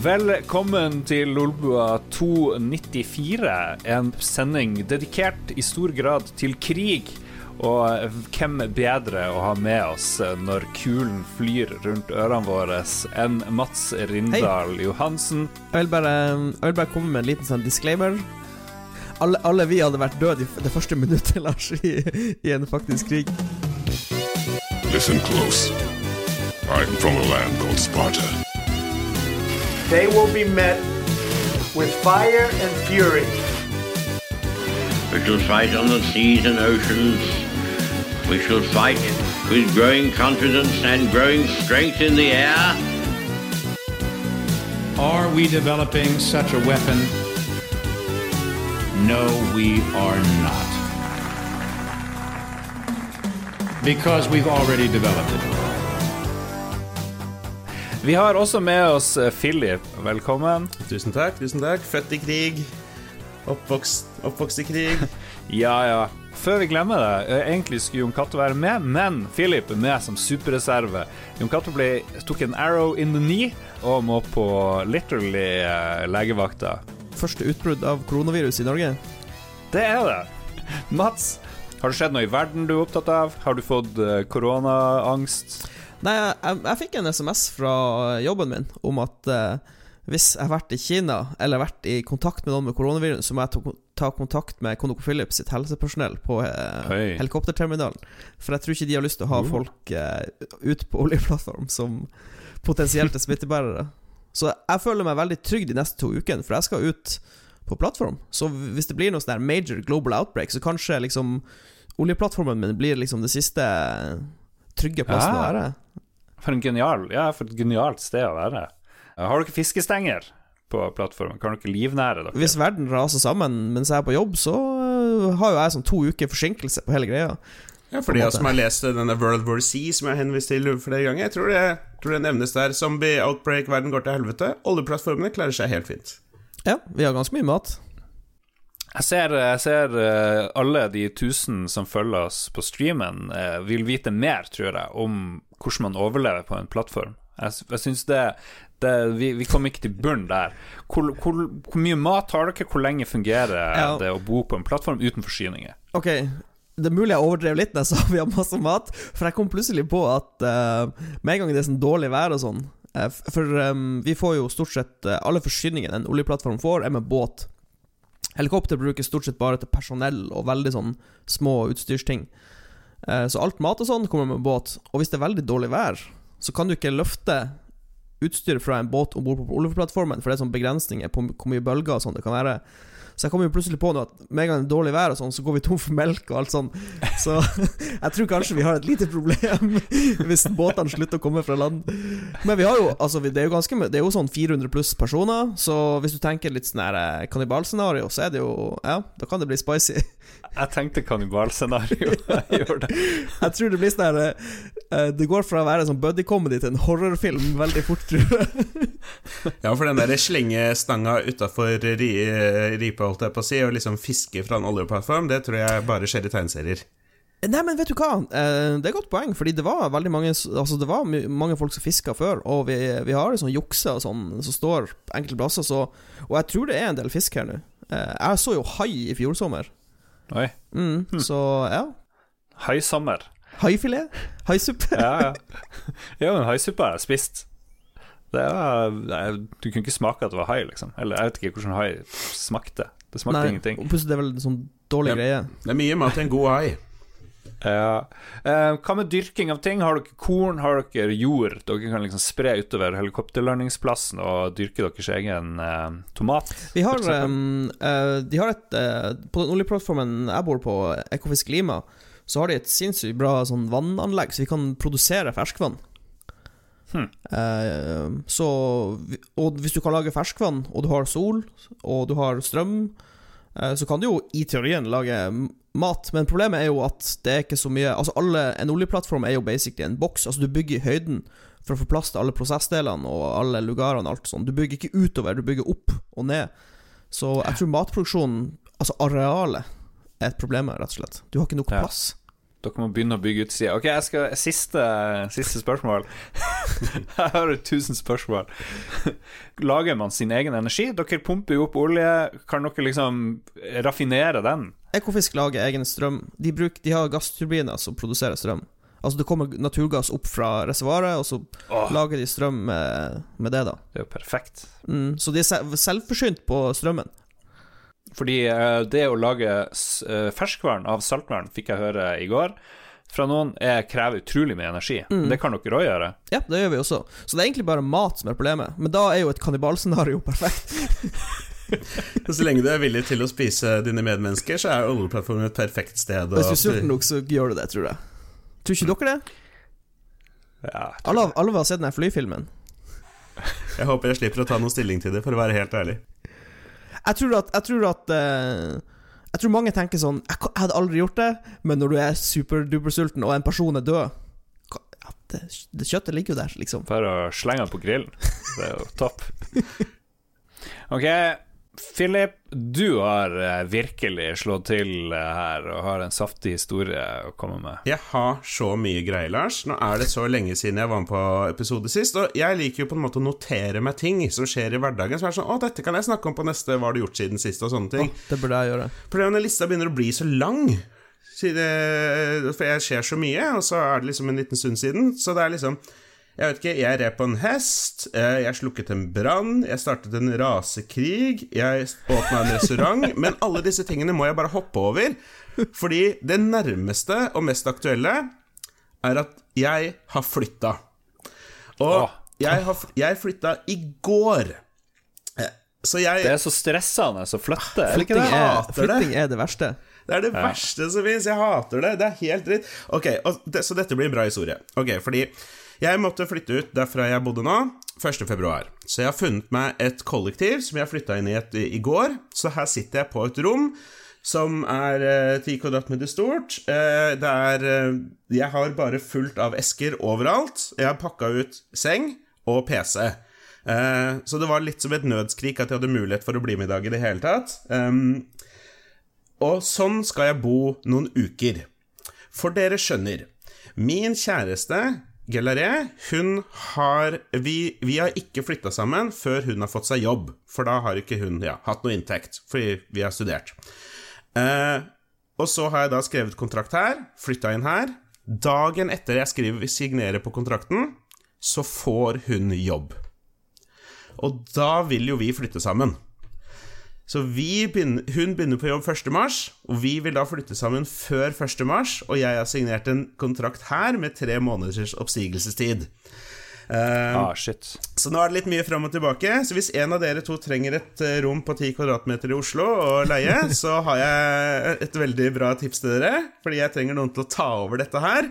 Velkommen til Lolbua 294, en sending dedikert i stor grad til krig. Og hvem bedre å ha med oss når kulen flyr rundt ørene våre enn Mats Rindal Johansen? Jeg vil, bare, jeg vil bare komme med en liten sånn disclaimer. Alle, alle vi hadde vært døde i det første minuttet, Lars, i, i en faktisk krig. Listen close. I'm from a land called Sparta. They will be met with fire and fury. We shall fight on the seas and oceans. We shall fight with growing confidence and growing strength in the air. Are we developing such a weapon? No, we are not. Because we've already developed it. Vi har også med oss Philip. Velkommen. Tusen takk. tusen takk Født i krig. Oppvokst, oppvokst i krig. Ja, ja. Før vi glemmer det, eh, egentlig skulle Jon Cato være med, men Philip er med som superreserve. Jon Cato tok en arrow in the knee og må på literally eh, legevakta. Første utbrudd av koronavirus i Norge. Det er det. Mats, har det skjedd noe i verden du er opptatt av? Har du fått eh, koronaangst? Nei, jeg, jeg, jeg fikk en SMS fra jobben min om at uh, hvis jeg har vært i Kina eller vært i kontakt med noen med koronavirus, så må jeg ta, ta kontakt med ConocoPhillips sitt helsepersonell på uh, helikopterterminalen. For jeg tror ikke de har lyst til å ha folk uh, ut på oljeplattform som potensielt er smittebærere. Så jeg føler meg veldig trygg de neste to ukene, for jeg skal ut på plattform. Så hvis det blir noe sånn major global outbreak, så kanskje liksom oljeplattformen min blir liksom det siste trygge plassen å Ja. være. For en genial, ja, for et genialt sted å være. Eh, Har dere fiskestenger på plattformen? Kan dere livnære dere? Hvis verden raser sammen mens jeg er på jobb, så øh, har jo jeg sånn to uker forsinkelse på hele greia. Ja, for de som har lest denne World War C, som jeg har henvist til flere ganger, jeg tror det, tror det nevnes der. Zombie, outbreak, verden går til helvete. Oljeplattformene klarer seg helt fint. Ja, vi har ganske mye mat. Jeg ser, jeg ser eh, alle de tusen som følger oss på streamen, eh, vil vite mer, tror jeg, om hvordan man overlever på en plattform. Jeg, jeg synes det, det vi, vi kommer ikke til bunn der. Hvor, hvor, hvor mye mat har dere? Hvor lenge fungerer Ja. det å bo på en plattform uten forsyninger? Ok, det er mulig jeg overdrev litt når jeg sa vi har masse mat, for jeg kom plutselig på at uh, med en gang det er sånn dårlig vær og sånn uh, For um, vi får jo stort sett uh, alle forsyningene en oljeplattform får, er med båt. Helikopter brukes stort sett bare til personell og veldig sånn små utstyrsting. Eh, Så alt mat og sånn kommer med båt. Og hvis det er veldig dårlig vær, så kan du ikke løfte utstyr fra en båt om bord på oljeplattformen, for det er sånn begrensninger på hvor mye bølger og sånn det kan være. Så jeg kom jo plutselig på nå at med en gang det er dårlig vær og sånn, så går vi tom for melk og alt sånn. Så jeg tror kanskje vi har et lite problem hvis båtene slutter å komme fra land. Men vi har jo altså det er jo ganske Det er jo sånn 400 pluss personer, så hvis du tenker litt sånn eh, kannibalscenario, så er det jo Ja, da kan det bli spicy. Jeg tenkte kannibalscenario. Jeg gjorde det. Jeg tror det blir sånn her eh, Det går fra å være en sånn buddy-comedy til en horrorfilm veldig fort, tror jeg. Ja, for den der slengestanga utafor ri, ripa, holdt jeg på å si, og liksom fiske fra en oljeplattform, det tror jeg bare skjer i tegneserier. Nei, men vet du hva? Eh, det er et godt poeng, fordi det var veldig mange Altså det var mange folk som fiska før, og vi, vi har sånn jukser og sånn som står på enkelte plasser, så Og jeg tror det er en del fisk her nå. Eh, jeg så jo hai i fjor sommer. Oi. Mm, Så ja. Haisommer. Haifilet? Haisuppe? Ja, ja. Ja, men haisuppe har jeg spist. Det var, nei, du kunne ikke smake at det var hai, liksom. Eller jeg vet ikke hvordan hai smakte. Det smakte ingenting. og plutselig det er vel en sånn dårlig Ja. greie. Det er mye mat til en god hai. Ja. Eh, hva med dyrking av ting? Har dere korn? Har dere jord? Dere kan liksom spre utover helikopterlandingsplassen og dyrke deres egen eh, tomat? Vi har, um, uh, de har et uh, På den oljeplattformen jeg bor på, Ekofisk Lima, så har de et sinnssykt bra sånn vannanlegg, så vi kan produsere ferskvann. Hmm. Uh, så Og hvis du kan lage ferskvann, og du har sol, og du har strøm, så kan du jo i teorien lage mat, men problemet er jo at det er ikke så mye Altså alle, En oljeplattform er jo basically en boks. Altså Du bygger i høyden for å få plass til alle prosessdelene og alle lugarene og alt sånt. Du bygger ikke utover, du bygger opp og ned. Så jeg tror matproduksjonen, altså arealet, er et problem her, rett og slett. Du har ikke nok Ja. plass. Dere må begynne å bygge utsida. Ok, jeg skal, siste, siste spørsmål. Jeg har tusen spørsmål. Lager man sin egen energi? Dere pumper jo opp olje. Kan dere liksom raffinere den? Ekofisk lager egen strøm. De, bruk, de har gassturbiner som produserer strøm. Altså Det kommer naturgass opp fra reservoaret, og så Åh. lager de strøm med, med det, da. Det er jo perfekt. Mm, så de er selvforsynt på strømmen. Fordi eh, det å lage eh, ferskvann av saltvann, fikk jeg høre i går, fra noen er, krever utrolig mye energi. Det kan dere òg gjøre. Ja, det gjør vi også. Så det er egentlig bare mat som er problemet. Men da er jo et kannibalscenario perfekt. Så lenge du er villig til å spise dine medmennesker, så er oljeplattformen et perfekt sted. Hvis du er sulten nok, så gjør du det, tror jeg. Tror ikke dere det? Ja, Alle, alle har sett den flyfilmen. Jeg håper jeg slipper å ta noen stilling til det, for å være helt ærlig. Jeg tror at, jeg tror at eh, Jeg tror mange tenker sånn Jeg hadde aldri gjort det, men når du er superdupersulten, og en person er død ja, det, det Kjøttet ligger jo der, liksom. Bare å slenge den på grillen. Det er jo topp. Ok, Philip, du har eh, virkelig slått til eh, her og har en saftig historie å komme med. Jeg har så mye greier, Lars. Nå er det så lenge siden jeg var med på episode sist. Og jeg liker jo på en måte å notere meg ting som skjer i hverdagen. Som er sånn Å, dette kan jeg snakke om på neste Hva har du gjort siden sist? Og sånne ting. Det burde jeg gjøre. Problemet er når lista begynner å bli så lang. For jeg ser så mye, og så er det liksom en liten stund siden. Så det er liksom Jeg vet ikke, jeg red på en hest, eh, jeg slukket en brann, jeg startet en rasekrig, jeg åpna en restaurant Men alle disse tingene må jeg bare hoppe over. Fordi det nærmeste og mest aktuelle er at jeg har flytta. Og jeg, har, jeg flytta i går. Eh, Så jeg Det er så stressende å flytte, Flytting er, det. flytting er det verste. Det er det verste som fins. Jeg hater det. Det er helt dritt. Ok, og det, Så dette blir en bra historie. Ok, fordi jeg måtte flytte ut derfra jeg bodde nå, 1. februar. Så jeg har funnet meg et kollektiv som jeg flytta inn i et, i går. Så her sitter jeg på et rom som er eh, 10 kvadratmeter stort. Eh, det er eh, Jeg har bare fullt av esker overalt. Jeg har pakka ut seng og PC. Eh, så det var litt som et nødskrik at jeg hadde mulighet for å bli med i dag i det hele tatt. Um, og sånn skal jeg bo noen uker. For dere skjønner, min kjæreste Gelaré, hun har Vi, vi har ikke flytta sammen før hun har fått seg jobb, for da har ikke hun ja, hatt noe inntekt, fordi vi har studert. Eh, og så har jeg da skrevet kontrakt her, flytta inn her. Dagen etter jeg skriver, signerer på kontrakten, så får hun jobb. Og da vil jo vi flytte sammen. Så begynner, hun begynner på jobb 1. mars, og vi vil da flytte sammen før 1. mars. Og jeg har signert en kontrakt her med tre måneders oppsigelsestid. Eh, Ah, shit. så nå er det litt mye fram og tilbake. Så hvis en av dere to trenger et eh, rom på 10 kvadratmeter i Oslo og leie, så har jeg et veldig bra tips til dere. Fordi jeg trenger noen til å ta over dette her.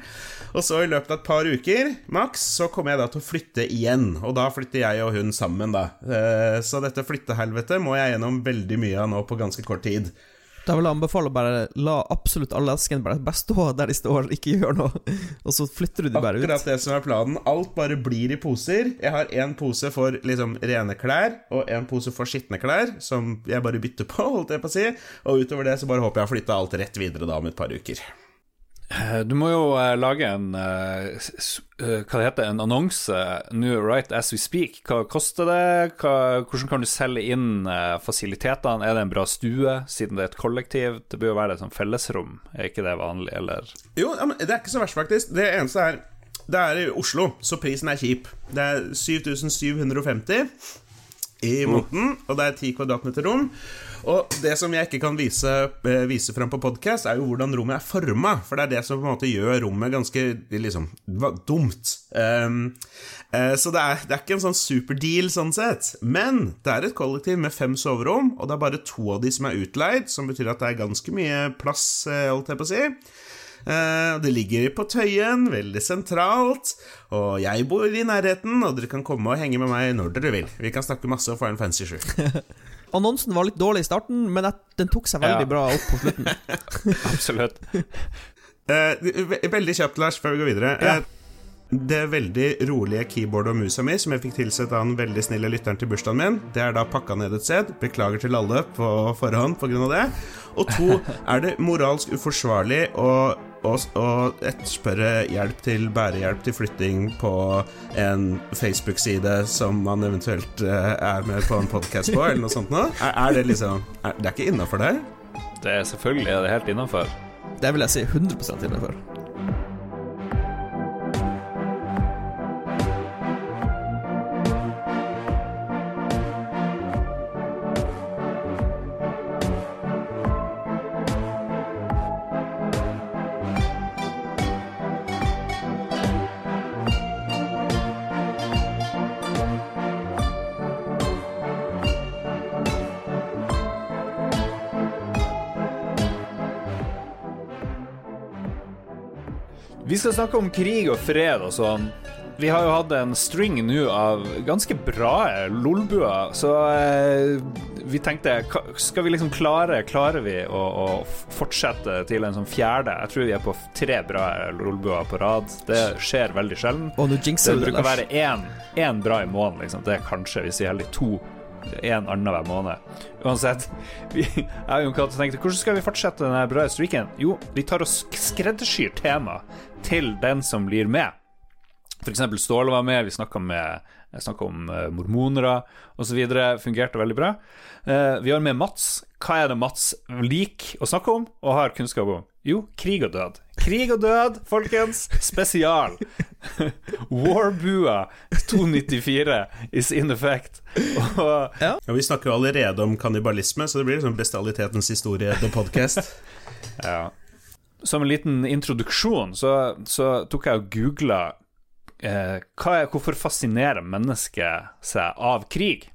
Og så i løpet av et par uker, maks, så kommer jeg da til å flytte igjen. Og da flytter jeg og hun sammen, da. Uh, Så dette flyttehelvetet må jeg gjennom veldig mye av nå på ganske kort tid. Da vil jeg anbefale å bare la absolutt alle eskene bare, bare stå der de står, ikke gjør noe. Og så flytter du de bare ut. Akkurat det som er planen. Alt bare blir i poser. Jeg har én pose for liksom rene klær, og en pose for skitne klær, som jeg bare bytter på, holdt jeg på å si. Og utover det så bare håper jeg har flytta alt rett videre da om et par uker. Eh, Du må jo eh, lage en eh, Hva det heter en annonse nå right as we speak. Hva koster det? Hva, hvordan kan du selge inn fasilitetene? Er det en bra stue, siden det er et kollektiv? Det bør jo være et sånt fellesrom, er ikke det vanlig, eller? Jo, det er ikke så verst, faktisk. Det eneste er Det er i Oslo, så prisen er kjip. Det er 7750 i måneden, og det er 10 kvadratmeter rom. Og det som jeg ikke kan vise, eh, vise fram på podkast, er jo hvordan rommet er forma. For det er det som på en måte gjør rommet ganske liksom dumt. Um, uh, så det er, det er ikke en sånn superdeal sånn sett. Men det er et kollektiv med fem soverom, og det er bare to av de som er utleid, som betyr at det er ganske mye plass, eh, holdt jeg på å si. Det ligger på Tøyen, veldig sentralt, og jeg bor i nærheten, og dere kan komme og henge med meg når dere vil. Vi kan snakke masse og få en fancy shoe. Annonsen var litt dårlig i starten, men den tok seg veldig Ja. bra opp på slutten. Absolutt. Uh, veldig kjapt, Lars, før vi går videre. Ja. Uh, det veldig rolige keyboardet og musa mi, som jeg fikk tilsett av den veldig snille lytteren til bursdagen min, det er da pakka ned et sted. Beklager til alle på forhånd pga. det. Og to, er det moralsk uforsvarlig å og, og etterspørre hjelp til bærehjelp til flytting på en Facebook-side som man eventuelt eh, er med på en podkast på, eller noe sånt noe? Er, er det liksom er, Det er ikke innafor der? Det er selvfølgelig er det helt innafor. Det vil jeg si 100% innenfor. Skal snakke om krig og fred og sånn. Vi har jo hatt en string nå av ganske bra lolbuer, så eh, vi tenkte Skal vi liksom klare Klarer vi å, å fortsette til en sånn fjerde? Jeg tror vi er på tre bra lolbuer på rad. Det skjer veldig sjelden. Oh, det, bruker å være én, én bra i måneden, liksom. Det er kanskje, hvis vi er heldige, to. En annenhver måned. Uansett, vi, jeg og Jon Cato tenkte hvordan skal vi fortsette denne bra streaken? Jo, vi tar og sk- skreddersyr tema til den som blir med. Eksempel Ståle var med, vi snakka om uh, mormonere osv. Fungerte veldig bra. Eh, vi har med Mats. Hva er det Mats liker å snakke om og har kunnskap om? Jo, krig og død. Krig og død, folkens! Spesial. Warbua 294 is in effect. Og Ja, Vi snakker jo allerede om kannibalisme, så det blir liksom bestialitetens historie, the podcast. Ja. Som en liten introduksjon så, så tok jeg og googla eh, hvorfor fascinerer mennesket seg av krig.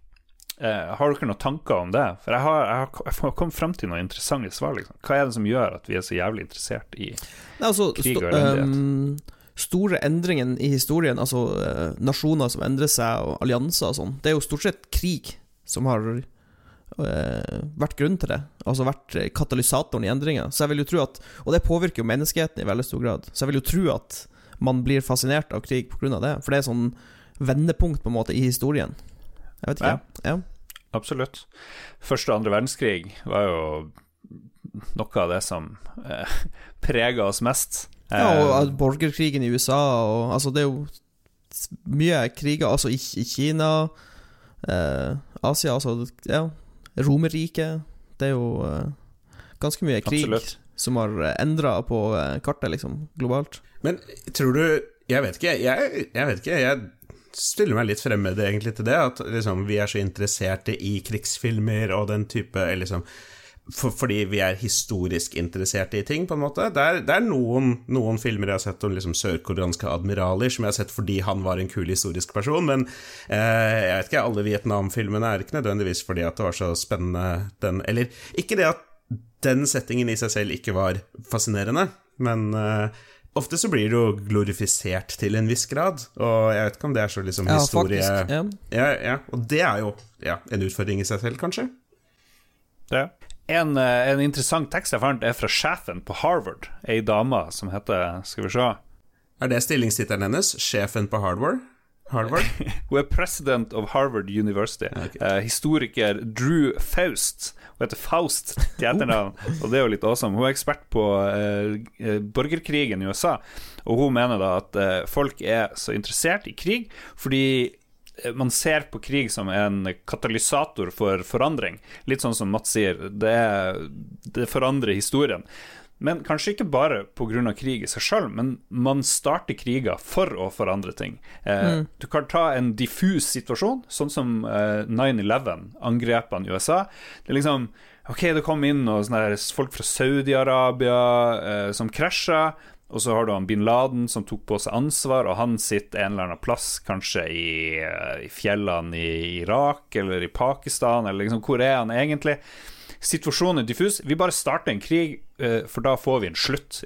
Eh, har dere noen tanker om det? For jeg har, jeg har, jeg har kommet frem til noen interessante svar. Liksom. Hva er det som gjør at vi er så jævlig interessert i Nei, altså, Krig og elendighet. Um, store endringer i historien, altså uh, nasjoner som endrer seg, og allianser og sånn, det er jo stort sett krig som har uh, vært grunnen til det. Altså vært eh, katalysatoren i endringer. Så jeg vil jo tro at Og det påvirker jo menneskeheten i veldig stor grad. Så jeg vil jo tro at man blir fascinert av krig pga. det. For det er sånn vendepunkt på en måte i historien. Jeg vet ikke. Ja. Absolutt. Første og andre verdenskrig var jo noe av det som eh, prega oss mest. Ja, og Eh, at borgerkrigen i USA og Altså, det er jo mye kriger, altså i, i Kina, eh, Asia, altså Ja, Romerriket. Det er jo eh, ganske mye krig Absolutt. som har endra på eh, kartet, liksom, globalt. Men tror du Jeg vet ikke. Jeg, jeg vet ikke. Jeg stiller meg litt fremmed egentlig til det. At liksom, vi er så interesserte i krigsfilmer og den type liksom, for, Fordi vi er historisk interesserte i ting, på en måte. Det er, det er noen, noen filmer jeg har sett om liksom, sørkoreanske admiraler, som jeg har sett fordi han var en kul historisk person, men eh, jeg vet ikke, alle Vietnam-filmene er ikke nødvendigvis fordi at det var så spennende den Eller ikke det at den settingen i seg selv ikke var fascinerende, men eh, ofte så blir det jo glorifisert til en viss grad, og jeg vet ikke om det er så liksom Ja, historie faktisk. Ja. Ja, ja, og det er jo ja, en utfordring i seg selv, kanskje. det. En, eh, en interessant tekst jeg fant, er fra sjefen på Harvard, ei dame som heter Skal vi se Er det stillingstittelen hennes? Sjefen på Harvard? Harvard? Hun er president of Harvard University. Okay. Uh, historiker Drew Faust. Hun heter Faust til etternavn, og det er jo litt awesome. Hun er ekspert på eh, borgerkrigen i USA, og hun mener da at uh, folk er så interessert i krig fordi man ser på krig som en katalysator for forandring. Litt sånn som Mats sier, det, det forandrer historien. Men kanskje ikke bare pga. krig i seg sjøl, men man starter kriger for å forandre ting. Eh, Du kan ta en diffus situasjon, sånn som eh, 9-11, angrepene i USA. Det er liksom Ok, det kom inn og sånne folk fra Saudi-Arabia eh, som krasja. Og så har du han bin Laden som tok på seg ansvar, og han sitter en eller annen plass, kanskje i, eh, i fjellene i Irak eller i Pakistan, eller liksom hvor er han egentlig? Situasjonen er diffus. Vi bare starter en krig, eh, for da får vi en slutt.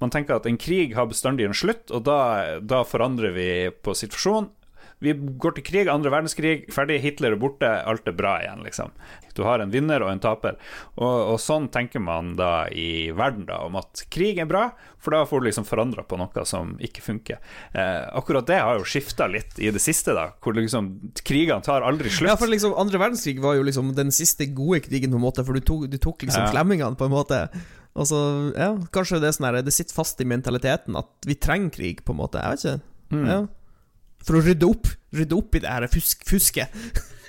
Man tenker at en krig har bestandig en slutt, og da, da forandrer vi på situasjonen. Vi går til krig, andre verdenskrig, ferdig, Hitler er borte, alt er bra igjen, liksom. Du har en vinner og en taper. Og, og sånn tenker man da i verden, da, om at krig er bra, for da får du liksom forandra på noe som ikke funker. Eh, akkurat det har jo skifta litt i det siste, da, hvor liksom krigene tar aldri slutt. Ja, for liksom Andre verdenskrig var jo liksom den siste gode krigen, på en måte, for du tok, du tok liksom Ja. flemmingene, på en måte. Altså, ja, kanskje det er sånn her Det sitter fast i mentaliteten at vi trenger krig, på en måte. Jeg vet ikke. Mm. Ja. For å rydde opp Rydde opp i det her fusk, fusket.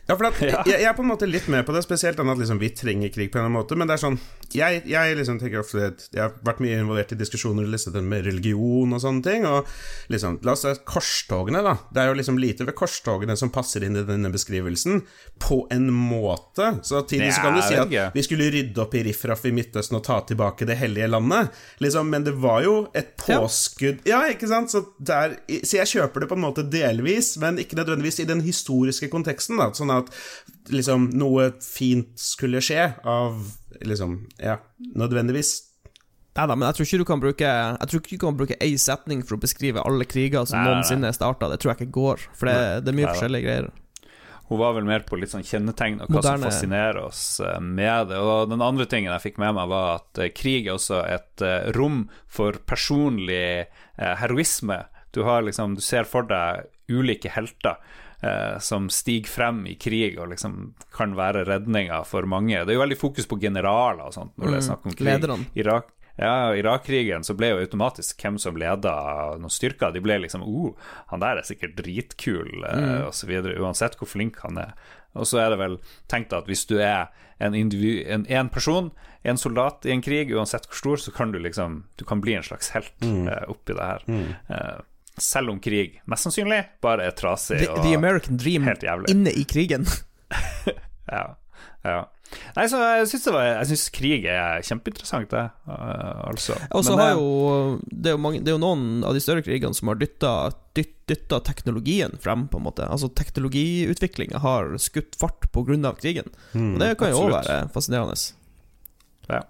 Ja, for at, jeg, jeg er på en måte litt med på det, spesielt den at liksom, vi trenger krig på en eller annen måte. Men det er sånn Jeg, jeg liksom tenker ofte Jeg har vært mye involvert i diskusjoner liksom, med religion og sånne ting. Og liksom La oss se korstogene, da. Det er jo liksom lite ved korstogene som passer inn i denne beskrivelsen, på en måte. Så tidlig så kan du si at vi skulle rydde opp i riffraff i Midtøsten og ta tilbake det hellige landet. Liksom, men det var jo et Ja. påskudd Ja, ikke sant? Så, der, så jeg kjøper det på en måte delvis, men ikke nødvendigvis i den historiske konteksten. Da. Sånn at liksom noe fint skulle skje av liksom Ja, nødvendigvis. Nei da, men jeg tror ikke du kan bruke Jeg tror ikke du kan bruke ei setning for å beskrive alle kriger som Nei, noensinne er starta. Det tror jeg ikke går, for det, det er mye Nei forskjellige greier. Hun var vel mer på litt sånn kjennetegn og hva Moderne- som fascinerer oss eh, med det. Og den andre tingen jeg fikk med meg, var at eh, krig er også et eh, rom for personlig heroisme. Du har liksom Du ser for deg ulike helter som stiger frem i krig og liksom kan være redninga for mange. Det er jo veldig fokus på generaler og sånt når det er snakk om krig. Mm, lederne. Irak, ja, Irak-krigen så ble jo automatisk hvem som leda noen styrker. De ble liksom oh, han der er sikkert dritkul, mm. og så videre, uansett hvor flink han er. Og så er det vel tenkt at hvis du er en, en, en person, en soldat i en krig, uansett hvor stor, så kan du liksom Du kan bli en slags helt eh, oppi det her. Eh, selv om krig mest sannsynlig bare er trasig The, og the American Dream helt jævlig. inne i krigen. Ja, ja. Nei, så jeg syns Jeg synes krig er kjempeinteressant, det. eh, altså. Og så har eh, jo det er jo, mange, det er jo noen av de større krigene som har dytta, teknologien frem, på en måte. Altså teknologiutviklinga har skutt fart av krigen. Og det kan jo òg være fascinerende. Ja.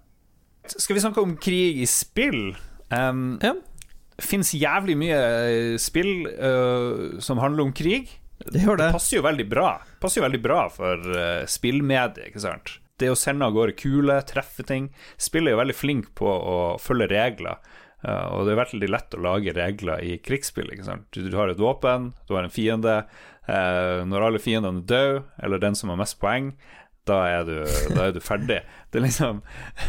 Skal vi snakke om krig i spill? Um, Ja. Det fins jævlig mye eh, spill uh, som handler om krig. Det gjør det. passer jo veldig bra Passer jo veldig bra for uh, spillmediet, ikke sant? Det å sende av gårde kuler, treffe ting. Spill er jo veldig flink på å følge regler. Uh, og det er veldig lett å lage regler i krigsspill. Ikke sant? Du, du har et våpen, du har en fiende. Uh, når alle fiendene er døde, eller den som har mest poeng, da er du, da er du ferdig. Det er liksom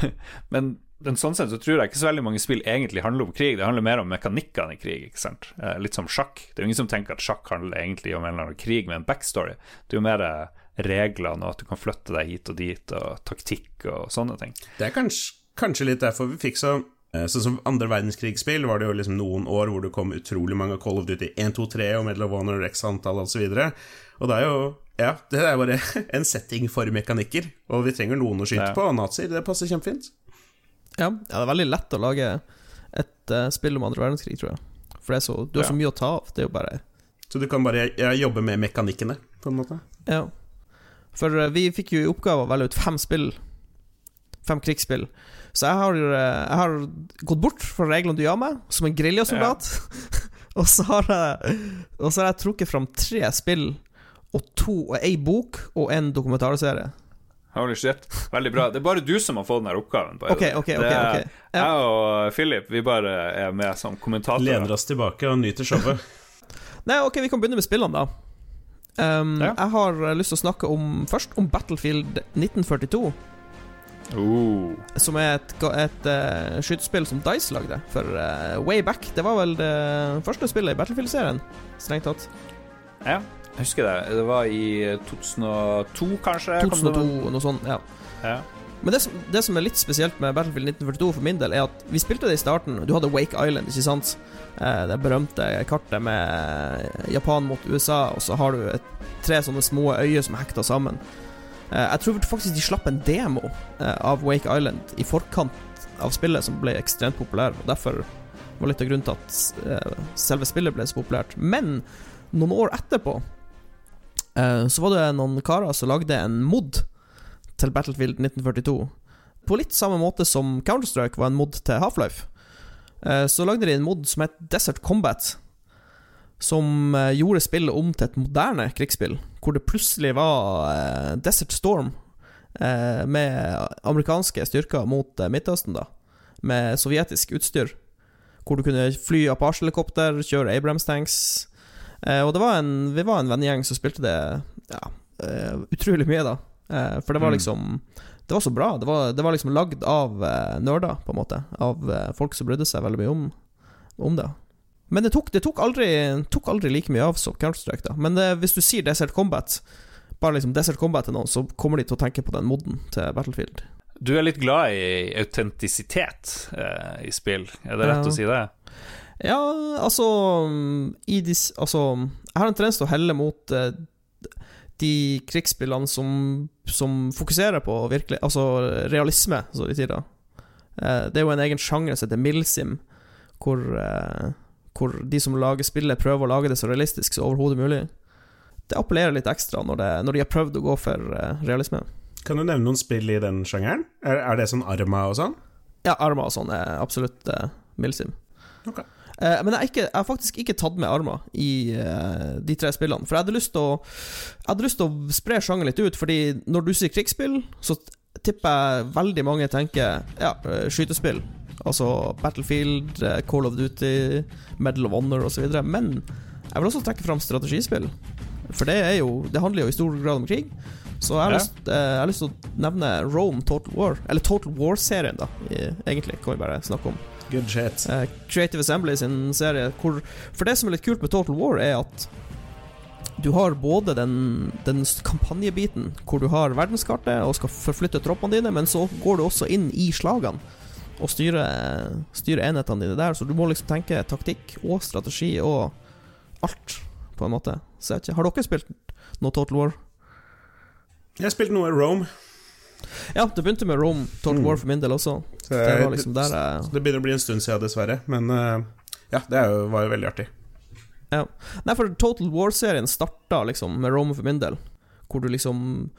Men men sånn sett så tror jeg ikke så veldig mange spill egentlig handler om krig. Det handler mer om mekanikkene i krig. ikke sant? Eh, litt som sjakk. Det er jo ingen som tenker at sjakk handler egentlig om en eller annen krig med en backstory. Det er jo mer eh, reglene og at du kan flytte deg hit og dit, og taktikk og sånne ting. Det er kanskje, kanskje litt derfor vi fikk så Sånn som andre verdenskrigsspill var det jo liksom noen år hvor det kom utrolig mange Call of Duty 1, 2, 3 og Medal of Honor X antall osv. Og det er jo Ja, det er bare en setting for mekanikker. Og vi trenger noen å skyte Ja. på, og nazier, det passer kjempefint. Ja, ja, det er veldig lett å lage et uh, spill om andre verdenskrig, tror jeg. For det er så, du har så mye å ta av. Det er jo bare Så du kan bare jobbe med mekanikkene, på en måte. Ja. For uh, vi fikk jo i oppgave å velge ut fem spill. Fem krigsspill. Så jeg har, uh, jeg har gått bort fra reglene du ga meg, som en geriljasoldat. og, så har jeg, og så har jeg trukket fram tre spill, og to og ei bok og en dokumentarserie. Holy shit. Veldig bra. Det er bare du som har fått denne oppgaven. okay, Ok, way. ok, ok, er- Ja. Jeg og Philip vi bare er med som kommentatorer. Lener oss tilbake og nyter showet. Nei, ok, vi kan begynne med spillene, da. Um, Ja. Jeg har eh, lyst til å snakke om først om Battlefield 1942. Oh. Som er et, et uh, skytespill som Dice lagde for uh, way back. Det var vel det første spillet i Battlefield-serien, strengt tatt. Ja, jeg husker det. Det var i 2002, kanskje? kom det 2002, med? noe sånt. ja Ja. Men det som, det som er litt spesielt med Battlefield 1942 for min del, er at vi spilte det i starten. Du hadde Wake Island, ikke sant? Eh, Det berømte kartet med Japan mot USA, og så har du tre sånne små øyer som er hekta sammen. Eh, Jeg tror faktisk de slapp en demo eh, av Wake Island i forkant av spillet, som ble ekstremt populær, og derfor var litt av grunnen til at selve spillet ble så populært. Men noen år etterpå så var det noen karer som lagde en mod til Battlefield 1942. På litt samme måte som Counter-Strike var en mod til Half-Life. Eh, Så lagde de en mod som het Desert Combat, som eh, gjorde spillet om til et moderne krigsspill, hvor det plutselig var eh, Desert Storm eh, med amerikanske styrker mot eh, Midtøsten, da, med sovjetisk utstyr. Hvor du kunne fly Apache-helikopter, kjøre Abrams-tanks. Eh, og det var en, vi var en vennegjeng som spilte det ja, eh, utrolig mye, da. Eh, for det var Mm. liksom Det var så bra. Det var, det var liksom lagd av nerder, på en måte. Av folk som brydde seg veldig mye om, om det. Men det tok, det tok, aldri, tok aldri like mye av som Counter-Strike, da. Men det, hvis du sier Desert Combat, bare liksom Desert Combat til noen, så kommer de til å tenke på den moden til Battlefield. Du er litt glad i autentisitet eh, i spill, er det rett Ja. å si det? Ja, altså i dis, Altså, jeg har en tendens til å helle mot eh, de krigsspillene som, som fokuserer på virkelig Altså realisme, så de sier. Eh, det er jo en egen sjanger som heter Milsim, hvor, eh, hvor de som lager spillet, prøver å lage det så realistisk som overhodet mulig. Det appellerer litt ekstra når, det, når de har prøvd å gå for eh, realisme. Kan du nevne noen spill i den sjangeren? Er, er det sånn Arma og sånn? Ja, Arma og sånn er absolutt uh, Milsim. Ok. Eh, men jeg, ikke, jeg har faktisk ikke tatt med armer i uh, de tre spillene. For jeg hadde lyst til å Jeg hadde lyst til å spre sjangeren litt ut, fordi når du sier krigsspill, så tipper jeg veldig mange tenker ja, eh, skytespill. Altså Battlefield, Call of Duty, Medal of Honor osv. Men jeg vil også trekke fram strategispill. For det, er jo, det handler jo i stor grad om krig. Så jeg har, Ja. lyst, jeg har lyst til å nevne Rome Total War. Eller Total War-serien, da. Egentlig, kan vi bare snakke om. Good shit. Uh, Creative Assembly sin serie. Hvor, for det som er litt kult med Total War, er at du har både den, den kampanjebiten, hvor du har verdenskartet og skal forflytte troppene dine, men så går du også inn i slagene og styrer, styrer enhetene dine der. Så du må liksom tenke taktikk og strategi og alt, på en måte. Så jeg vet ikke, Har dere spilt noe Total War? Jeg har spilt noe Rome. Ja, det begynte med Rome Total Mm. War for min del også. Så Det var liksom der jeg Det begynner å bli en stund siden, dessverre. Men eh, ja, det jo, var jo veldig artig. Ja. Nei, for Total War-serien starta liksom med Rome for min del, hvor du liksom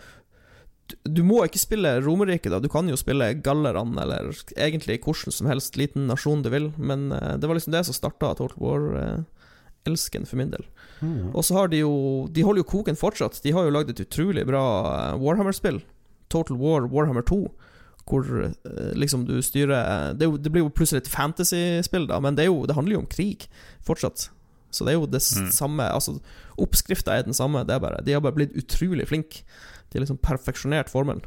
du, må ikke spille Romerriket, da. Du kan jo spille gallerne, eller egentlig hvordan som helst liten nasjon du vil, men eh, det var liksom det som starta Total War-elsken for min del. Og så har de jo De holder jo koken fortsatt. De har jo lagd et utrolig bra eh, Warhammer-spill. Total War Warhammer 2. Hvor eh, liksom du styrer det, er jo, det blir jo plutselig et fantasy-spill, da, men det, jo, det handler jo om krig fortsatt. Så det er jo det Mm. samme Altså, oppskrifta er den samme, det er bare De har bare blitt utrolig flinke. De har liksom perfeksjonert formelen.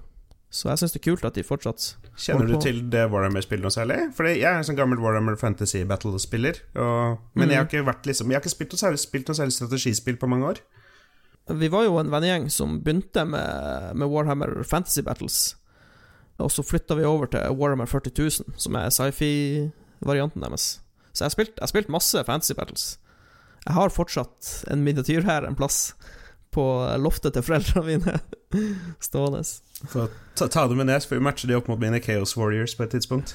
Så jeg syns det er kult at de fortsatt Kjenner du til det Warhammer-spillet noe særlig? Fordi jeg er en sånn gammel Warhammer Fantasy Battle-spiller. Men Men jeg har ikke vært liksom Jeg har ikke spilt noe særlig, spilt noe særlig strategispill på mange år. Vi var jo en vennegjeng som begynte med, med Warhammer Fantasy Battles. Og så flytta vi over til Warhammer 40 000, som er sci-fi-varianten deres. Så jeg har spilt, spilt masse Fantasy Battles. Jeg har fortsatt en miniatyr her en plass, på loftet til foreldrene mine, stående. Så ta, ta det med ned, får vi matche de opp mot mine Chaos Warriors på et tidspunkt.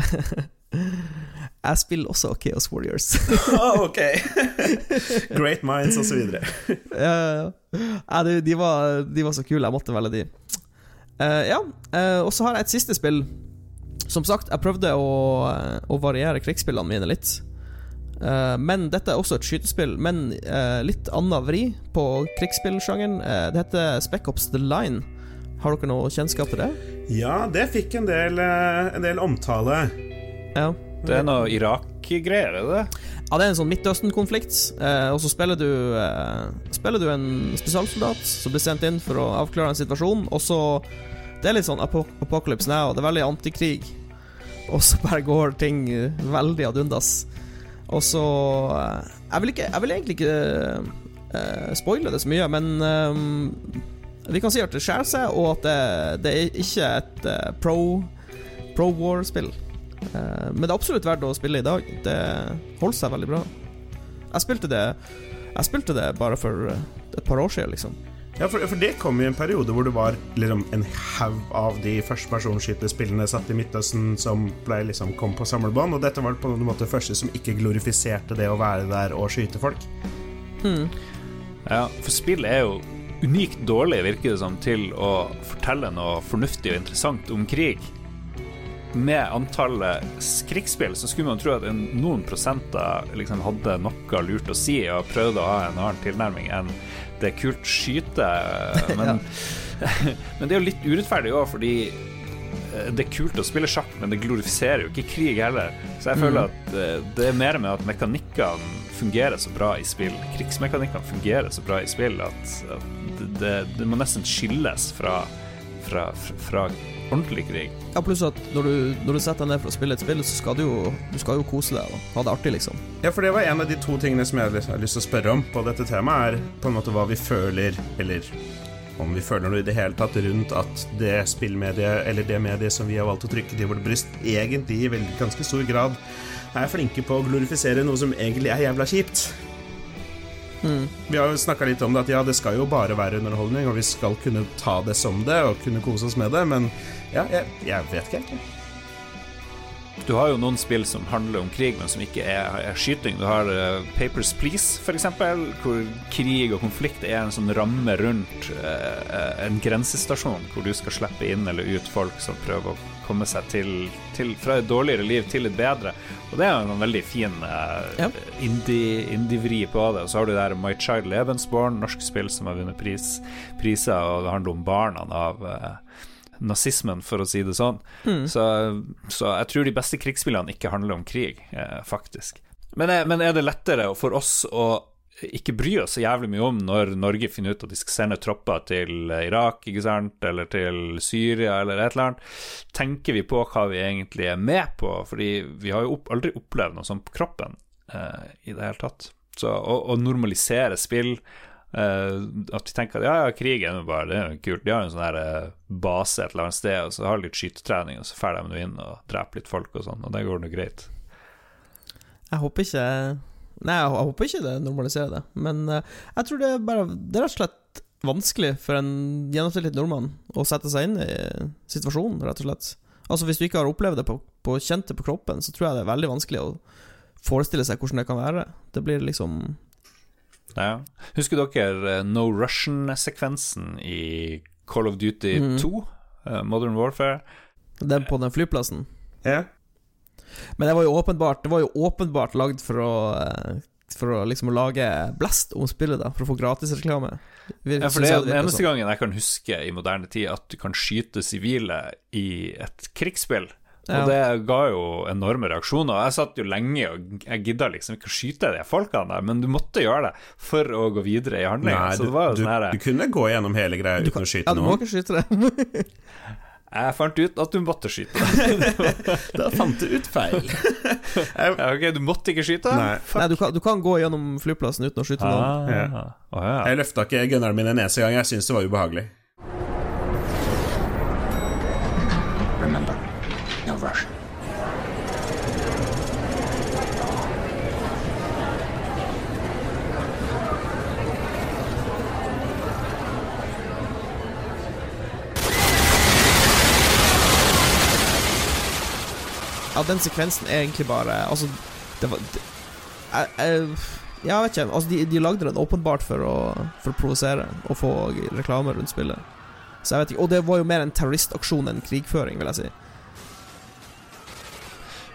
Jeg spiller også Chaos Warriors. oh, ok Great minds, og så videre. ja, de, de, var, de var så kule, jeg måtte velge de. Uh, ja, uh, og så har jeg et siste spill. Som sagt, jeg prøvde å, eh, å variere krigsspillene mine litt. Uh, men dette er også et skytespill, men litt annen vri på krigsspillsjangeren. Det heter Spec Ops The Line. Har dere noe kjennskap til det? Ja, det fikk en del, en del omtale. Ja. Det er noe Irak-greier, er det? Ja, det er en sånn Midtøsten-konflikt, eh, og så spiller du eh, Spiller du en spesialsoldat som blir sendt inn for å avklare en situasjon, og så Det er litt sånn ap Apocalypse Now, det er veldig antikrig, og så bare går ting eh, veldig ad undas. Og så eh, Jeg vil ikke Jeg vil egentlig ikke eh, spoile det så mye, men eh, vi kan si at det skjærer seg, og at det, det er ikke et pro Pro War-spill. Eh, Men det er absolutt verdt å spille i dag. Det holder seg veldig bra. Jeg spilte det Jeg spilte det bare for eh, et par år siden, liksom. Ja, for, for det kom i en periode hvor det var liksom en haug av de førstepersonskytespillene satt i Midtøsten som ble liksom kom på samlebånd, og dette var på en måte første som ikke glorifiserte det å være der og skyte folk. Ja, for spill er jo unikt dårlig, virker det som, til å fortelle noe fornuftig og interessant om krig. Med antallet krigsspill så skulle man tro at en, noen prosenter liksom hadde noe lurt å si og prøvde å ha en annen tilnærming enn det er kult skyte. Men, men det er jo litt urettferdig òg, fordi eh, det er kult å spille sjakk, men det glorifiserer jo ikke krig heller. Så jeg føler at eh, det er mer med at mekanikkene fungerer så bra i spill. Krigsmekanikkene fungerer så bra i spill at, at det, det, det må nesten skilles fra, fra, fra ordentlig krig. Ja, pluss at når du, når du setter deg ned for å spille et spill, så skal du jo, du skal jo kose deg og ha det artig, liksom. Ja, for det var en av de to tingene som jeg har lyst- har lyst til å spørre om på dette temaet, er på en måte hva vi føler, eller om vi føler noe i det hele tatt rundt at det spillmediet, eller det mediet som vi har valgt å trykke til vårt bryst, egentlig i veldig ganske stor grad er flinke på å glorifisere noe som egentlig er jævla kjipt. Vi har jo snakka litt om det, at ja, det skal jo bare være underholdning, og vi skal kunne ta det som det, og kunne kose oss med det, men ja, jeg, jeg vet ikke helt. Du har jo noen spill som handler om krig, men som ikke er, er skyting. Du har uh, Papers Please, for eksempel, hvor krig og konflikt er en sånn ramme rundt uh, en grensestasjon, hvor du skal slippe inn eller ut folk som prøver å komme seg til, til fra et dårligere liv til et bedre. Og det er jo en veldig fin eh, indie- indie-vri på det. Og så har du der My Child Levensborn, norsk spill som har vunnet pris, priser, og det handler om barna av eh, nazismen, for å si det sånn. Så, så jeg tror de beste krigsspillene ikke handler om krig, eh, faktisk. Men er, men er det lettere for oss å ikke bry oss så jævlig mye om når Norge finner ut at de skal sende tropper til Irak, ikke sant, eller til Syria, eller et eller annet? Tenker vi på hva vi egentlig er med på? Fordi vi har jo opp, aldri opplevd noe sånt på kroppen eh, i det hele tatt. Så å, å normalisere spill Eh, at vi tenker at ja, ja, krig er bare det er kult. De har en sånn her eh, base et eller annet sted, og så har de litt skytetrening, og så drar de nå inn og dreper litt folk og sånn, og det går nå greit. Jeg håper ikke Nei, jeg håper ikke det normaliserer det, men uh, jeg tror det er bare Det er rett og slett vanskelig for en gjennomsnittlig nordmann å sette seg inn i situasjonen, rett og slett. Altså Hvis du ikke har opplevd det på, på kjent det på kroppen, så tror jeg det er veldig vanskelig å forestille seg hvordan det kan være. Det blir liksom Ja. Husker dere eh, No Russian-sekvensen i Call of Duty Mhm. 2? eh, Modern Warfare? Den på den flyplassen. Ja. Men det var jo åpenbart Det var jo åpenbart lagd for å eh, For å liksom lage blest om spillet, da. For å få gratisreklame. Ja, for det er den eneste sånn. gangen jeg kan huske i moderne tid at du kan skyte sivile i et krigsspill. Ja. Og det ga jo enorme reaksjoner. Jeg satt jo lenge og jeg gidda liksom ikke å skyte de folkene der, men du måtte gjøre det for å gå videre i handlinga. Du, det var jo du, sånn du kunne gå gjennom hele greia uten kan- å skyte Ja, du må noen. ikke skyte det. Jeg fant ut at du måtte skyte. Da fant du ut feil. Ja, ok, du måtte ikke skyte? Nei. Nei, du kan, du kan gå gjennom flyplassen uten å skyte noen. Ah, Ja. Oh, ja. Jeg løfta ikke gunneren min en eneste gang. Jeg syntes det var ubehagelig. Den sekvensen er egentlig bare Altså, det var det, jeg, jeg, jeg vet ikke. Altså, de, de lagde den åpenbart for å, for å provosere og få reklame rundt spillet. Så jeg vet ikke Og det var jo mer en terroristaksjon enn krigføring, vil jeg si.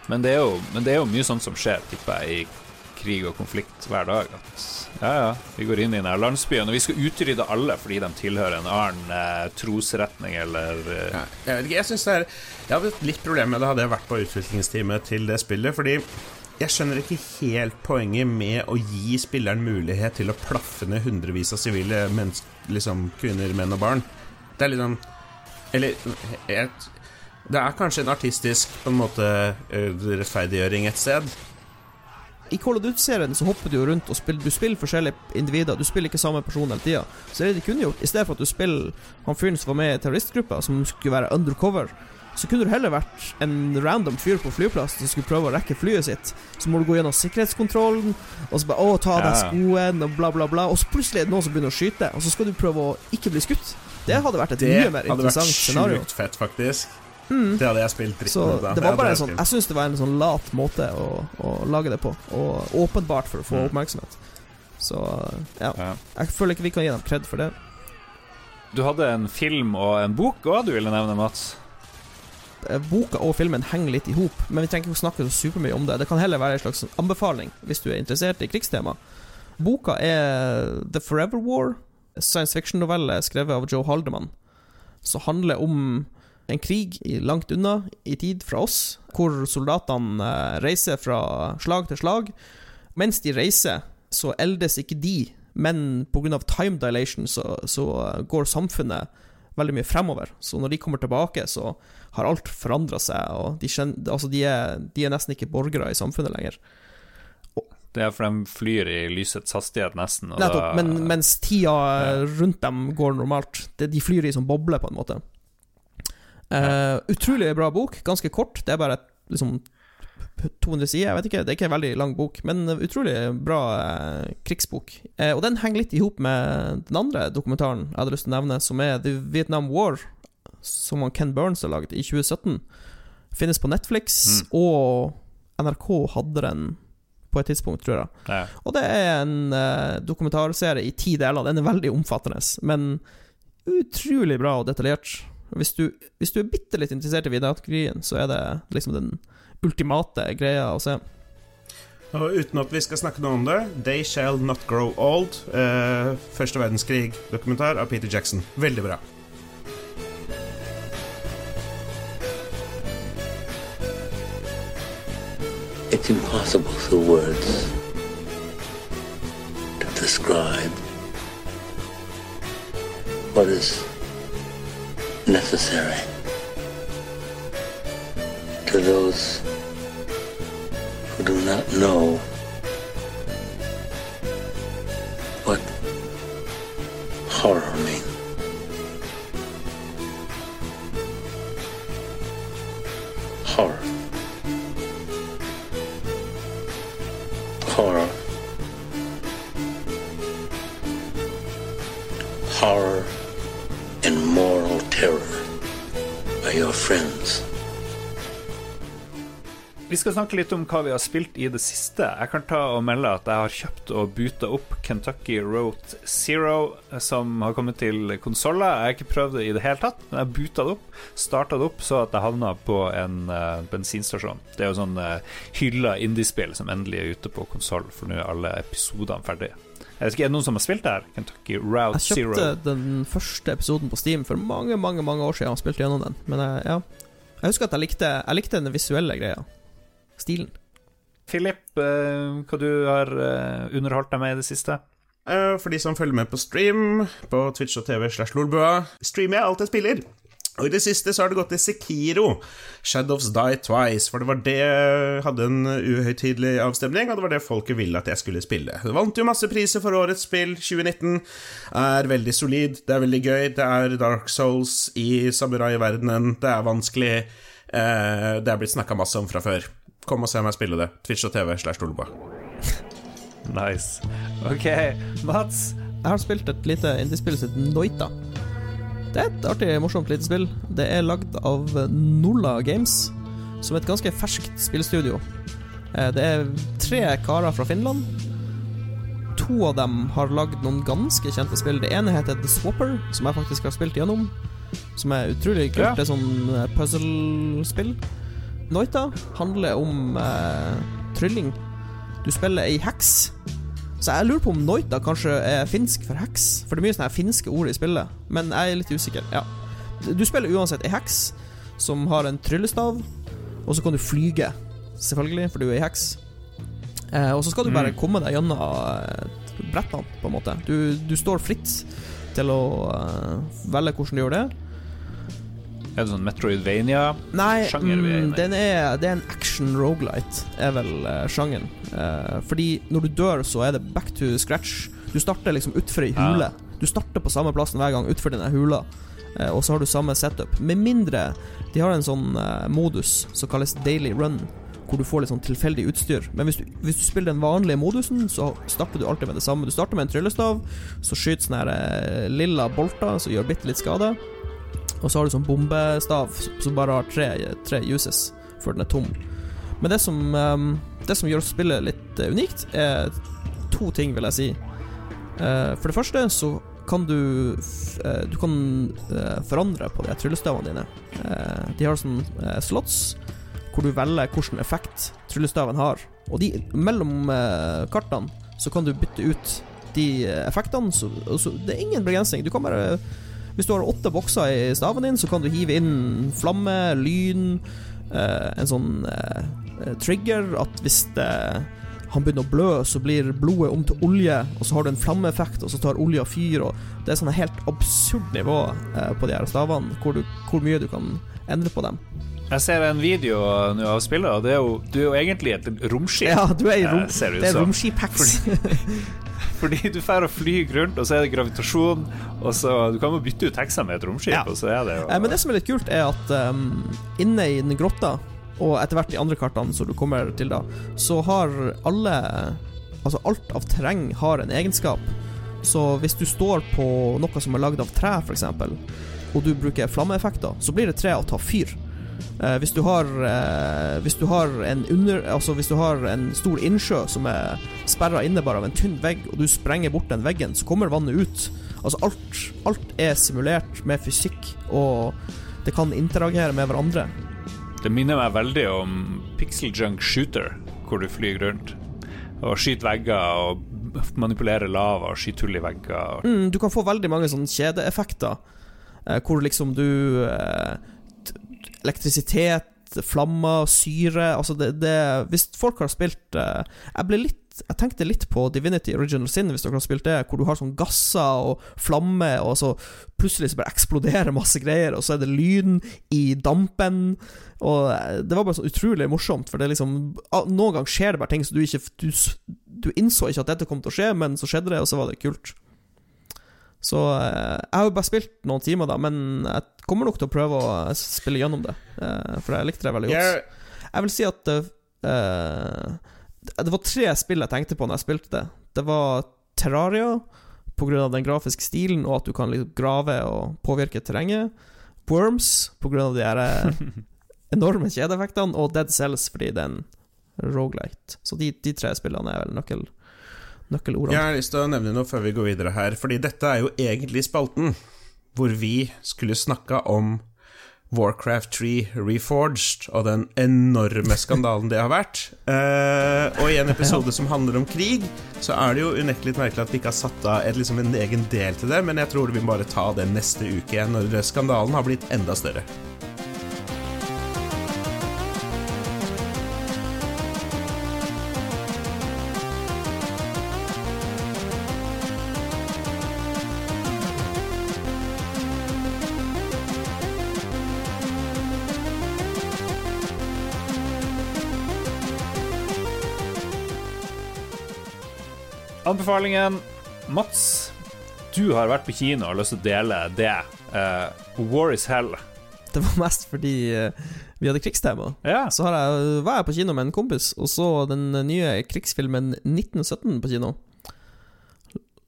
Men, det er jo, men det er jo mye sånt som skjer, tipper jeg, i krig og konflikt hver dag. At ja, ja, vi går inn i denne landsbyen, og vi skal utrydde alle fordi de tilhører en annen eh, trosretning eller eh, Ja, jeg vet ikke, jeg synes det er Jeg hadde et litt problem med det hadde jeg vært på utviklingsteamet til det spillet, fordi jeg skjønner ikke helt poenget med å gi spilleren mulighet til å plaffe ned hundrevis av sivile liksom kvinner, menn og barn. Det er liksom Eller jeg, Det er kanskje en artistisk på en måte eh, rettferdiggjøring et sted. I Call of Duty-serien så hopper du jo rundt og spiller Du spiller forskjellige individer. Du spiller ikke samme person hele tida. Så det de kunne gjort, i stedet for at du spiller han fyren som var med i terroristgruppa, som skulle være undercover, så kunne du heller vært en random fyr på flyplassen som skulle prøve å rekke flyet sitt. Så må du gå gjennom sikkerhetskontrollen, og så bare Å, ta av deg skoen, og bla, bla, bla. Og så plutselig er det noen som begynner å skyte, og så skal du prøve å ikke bli skutt. Det hadde vært et Det mye mer interessant scenario. Det hadde vært sjukt fett, faktisk. Det hadde jeg spilt Så dritten ut det var bare jeg en sånn. Jeg syns det var en sånn lat måte å, å lage det på, og åpenbart for å få Mm. oppmerksomhet. Så ja. ja. Jeg føler ikke vi kan gi dem kred for det. Du hadde en film og en bok òg du ville nevne, Mats? Eh, Boka og filmen henger litt i hop, men vi trenger ikke å snakke så supermye om det. Det kan heller være en slags anbefaling hvis du er interessert i krigstema. Boka er The Forever War, science fiction-novelle skrevet av Joe Haldeman, som handler om en krig langt unna i tid fra oss, hvor soldatene eh, reiser fra slag til slag. Mens de reiser, så eldes ikke de, men pga. time dilation så, så går samfunnet veldig mye fremover. Så når de kommer tilbake, så har alt forandra seg, og de, kjenner, altså de, er, de er nesten ikke borgere i samfunnet lenger. Det er for de flyr i lysets hastighet, nesten. Nettopp, da, men, mens tida rundt dem går normalt. De flyr i som boble, på en måte. Eh, utrolig bra bok, ganske kort. Det er bare liksom 200 sider, jeg vet ikke. Det er ikke en veldig lang bok, men utrolig bra eh, krigsbok. Eh, og den henger litt i hop med den andre dokumentaren jeg hadde lyst til å nevne, som er The Vietnam War, som Ken Burns har lagd i 2017. Finnes på Netflix, og NRK hadde den på et tidspunkt, tror jeg. Ja. Og det er en eh, dokumentarserie i ti deler. Den er veldig omfattende, men utrolig bra og detaljert. Hvis du, hvis du er bitte litt interessert i videokategorien, så er det liksom den ultimate greia å se. Og uten at vi skal snakke noe om det They Shall Not Grow Old. Eh, Første verdenskrig-dokumentar av Peter Jackson. Veldig bra. It's impossible through words to describe what is necessary to those who do not know what horror means. Horror. horror. Horror Vi skal snakke litt om hva vi har spilt i det siste. Jeg kan ta og melde at jeg har kjøpt og buta opp Kentucky Road Zero, som har kommet til konsoller. Jeg har ikke prøvd det i det hele tatt, men jeg buta det opp, starta det opp så at jeg havna på en uh, bensinstasjon. Det er jo sånn uh, hylla indiespill som endelig er ute på konsoll, for nå er alle episodene ferdige. Jeg ikke, Er det noen som har spilt det her? Kentucky Route Zero. Jeg Zero. kjøpte den første episoden på Steam for mange mange, mange år siden og spilte gjennom den. Men jeg, ja Jeg husker at jeg likte, jeg likte den visuelle greia. Stilen. Philip, eh, hva du har eh, underholdt deg med i det siste? Eh, For de som følger med på stream på Twitch og TV slash Lolbua, streamer jeg alt jeg spiller. Og i det siste så har det gått til Sekiro, Shadows Die Twice, for det var det hadde en uhøytidelig avstemning, og det var det folket ville at jeg skulle spille. Det vant jo masse priser for årets spill, 2019. Er veldig solid, det er veldig gøy, det er Dark Souls i samurai-verdenen, det er vanskelig, eh, det er blitt snakka masse om fra før. Kom og se meg spille det. Twitch og TV slash Lolbua. Nice. Ok, Mats? Jeg har spilt et lite indiespill som heter Noita. Det er et artig, morsomt lite spill. Det er lagd av Nolla Games, som er et ganske ferskt spillstudio. Eh, Det er tre karer fra Finland. To av dem har lagd noen ganske kjente spill. Det ene heter The Swapper, som jeg faktisk har spilt gjennom. Som er utrolig kult. Ja. Det er sånn eh, puzzle-spill. Noita handler om eh, trylling. Du spiller ei heks. Så jeg lurer på om Noita kanskje er finsk for heks. For det er mye sånne finske ord i spillet. Men jeg er litt usikker. Ja. Du spiller uansett ei heks som har en tryllestav, og så kan du flyge, selvfølgelig, for du er ei heks. Eh, og så skal du bare komme deg gjennom eh, brettene, på en måte. Du, du står fritt til å eh, velge hvordan du gjør det. Er det sånn Metroidvania-sjanger vi er mm, inne i. den er, det er en action rogelight, er vel uh, sjangeren. Uh, fordi når du dør, så er det back to scratch. Du starter liksom utfor ei hule. Du starter på samme plassen hver gang utfor denne hula, uh, og så har du samme setup. Med mindre de har en sånn modus som kalles daily run, hvor du får litt sånn tilfeldig utstyr. Men hvis du, hvis du spiller den vanlige modusen, så starter du alltid med det samme. Du starter med en tryllestav, så skyter sånne her, lilla bolter som gjør bitte litt skade. Og så har du sånn bombestav som bare har tre, tre uses før den er tom. Men det som, ehm, det som gjør spillet litt eh, unikt, er to ting, vil jeg si. Eh, for det første så kan du eh, Du kan forandre på de tryllestavene dine. De har sånn slots hvor du velger hvilken effekt tryllestaven har. Og de, mellom kartene så kan du bytte ut de effektene. Så, så, det er ingen begrensning. Du kan bare Hvis du har åtte bokser i staven din, så kan du hive inn flamme, lyn, eh, en sånn eh, trigger at hvis han begynner å blø, så blir blodet om til olje, og så har du en flammeeffekt, og så tar olja fyr, og det er sånn helt absurd nivå eh, på de her stavene, hvor, du, hvor mye du kan endre på dem. Jeg ser en video nå av spillet, og det er jo, du er jo egentlig et romskip. Ja, du er i rom, eh, det er romskiphex. Fordi du får å fly rundt, og så er det gravitasjon, og så Du kan jo bytte ut heksa med et romskip, Ja. og så er det jo Men det som er litt kult, er at um, inne i den grotta, og etter hvert de andre kartene som du kommer til da, så har alle Altså alt av terreng har en egenskap. Så hvis du står på noe som er lagd av tre, f.eks., og du bruker flammeeffekter, så blir det tre å ta fyr. Eh, hvis du har eh, Hvis du har en under Altså hvis du har en stor innsjø som er sperra inne bare av en tynn vegg, og du sprenger bort den veggen, så kommer vannet ut. Altså alt, alt er simulert med fysikk, og det kan interagere med hverandre. Det minner meg veldig om Pixel Junk Shooter, hvor du flyr rundt og skyter vegger og manipulerer lava og skyter hull i vegger. Mm, du kan få veldig mange sånne kjedeeffekter, eh, hvor liksom du eh, Elektrisitet, flammer, syre Altså, det, det Hvis folk har spilt eh, Jeg ble litt jeg tenkte litt på Divinity Original Sin, hvis dere har spilt det, hvor du har sånn gasser og flamme, og så plutselig så bare eksploderer masse greier, og så er det lyn i dampen. Og eh, det var bare så utrolig morsomt, for det liksom Noen ganger skjer det bare ting så du ikke Du, du innså ikke at dette kom til å skje, men så skjedde det, og så var det kult. Så eh, jeg har jo bare spilt noen timer, da, men jeg kommer nok til å prøve å spille gjennom det. eh, for jeg likte det veldig godt. Jeg, vil si at eh, Det var tre spill jeg tenkte på når jeg spilte det. Det var Terraria, pga. den grafiske stilen og at du kan liksom grave og påvirke terrenget. Worms, pga. de her enorme kjedeeffektene. Og Dead Cells, fordi det er en rogelight. Så de, de tre spillene er vel nøkkel, nøkkelordene. jeg har lyst til å nevne noe før vi går videre her, fordi dette er jo egentlig spalten hvor vi skulle snakka om Warcraft 3 Reforged og den enorme skandalen det har vært. Uh, og i en episode som handler om krig, så er det jo unektelig merkelig at vi ikke har satt av et, liksom en egen del til det, men jeg tror vi må bare ta det neste uke når skandalen har blitt enda større. Anbefalingen Mats, du har vært på kino og har lyst til å dele det. Uh, War is hell. Det var mest fordi uh, vi hadde krigstema. Ja. Så har jeg, var jeg på kino med en kompis og så den nye krigsfilmen 1917 på kino.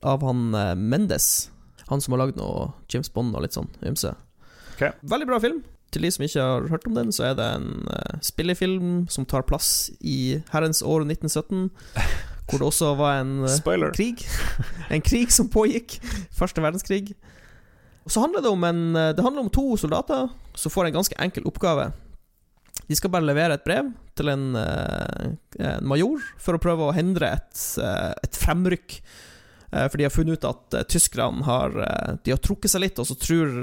Av han uh, Mendes. Han som har lagd noe James Bond og litt sånn ymse. Okay. Veldig bra film. Til de som ikke har hørt om den, så er det en uh, spillefilm som tar plass i herrens år 1917. Hvor det også var en eh, Spoiler. krig. En krig som pågikk. Første verdenskrig. Og så handler det om en eh, Det handler om to soldater som får en ganske enkel oppgave. De skal bare levere et brev til en, eh, en major for å prøve å hindre et, et fremrykk. For de har funnet ut at tyskerne har De har trukket seg litt, og så tror,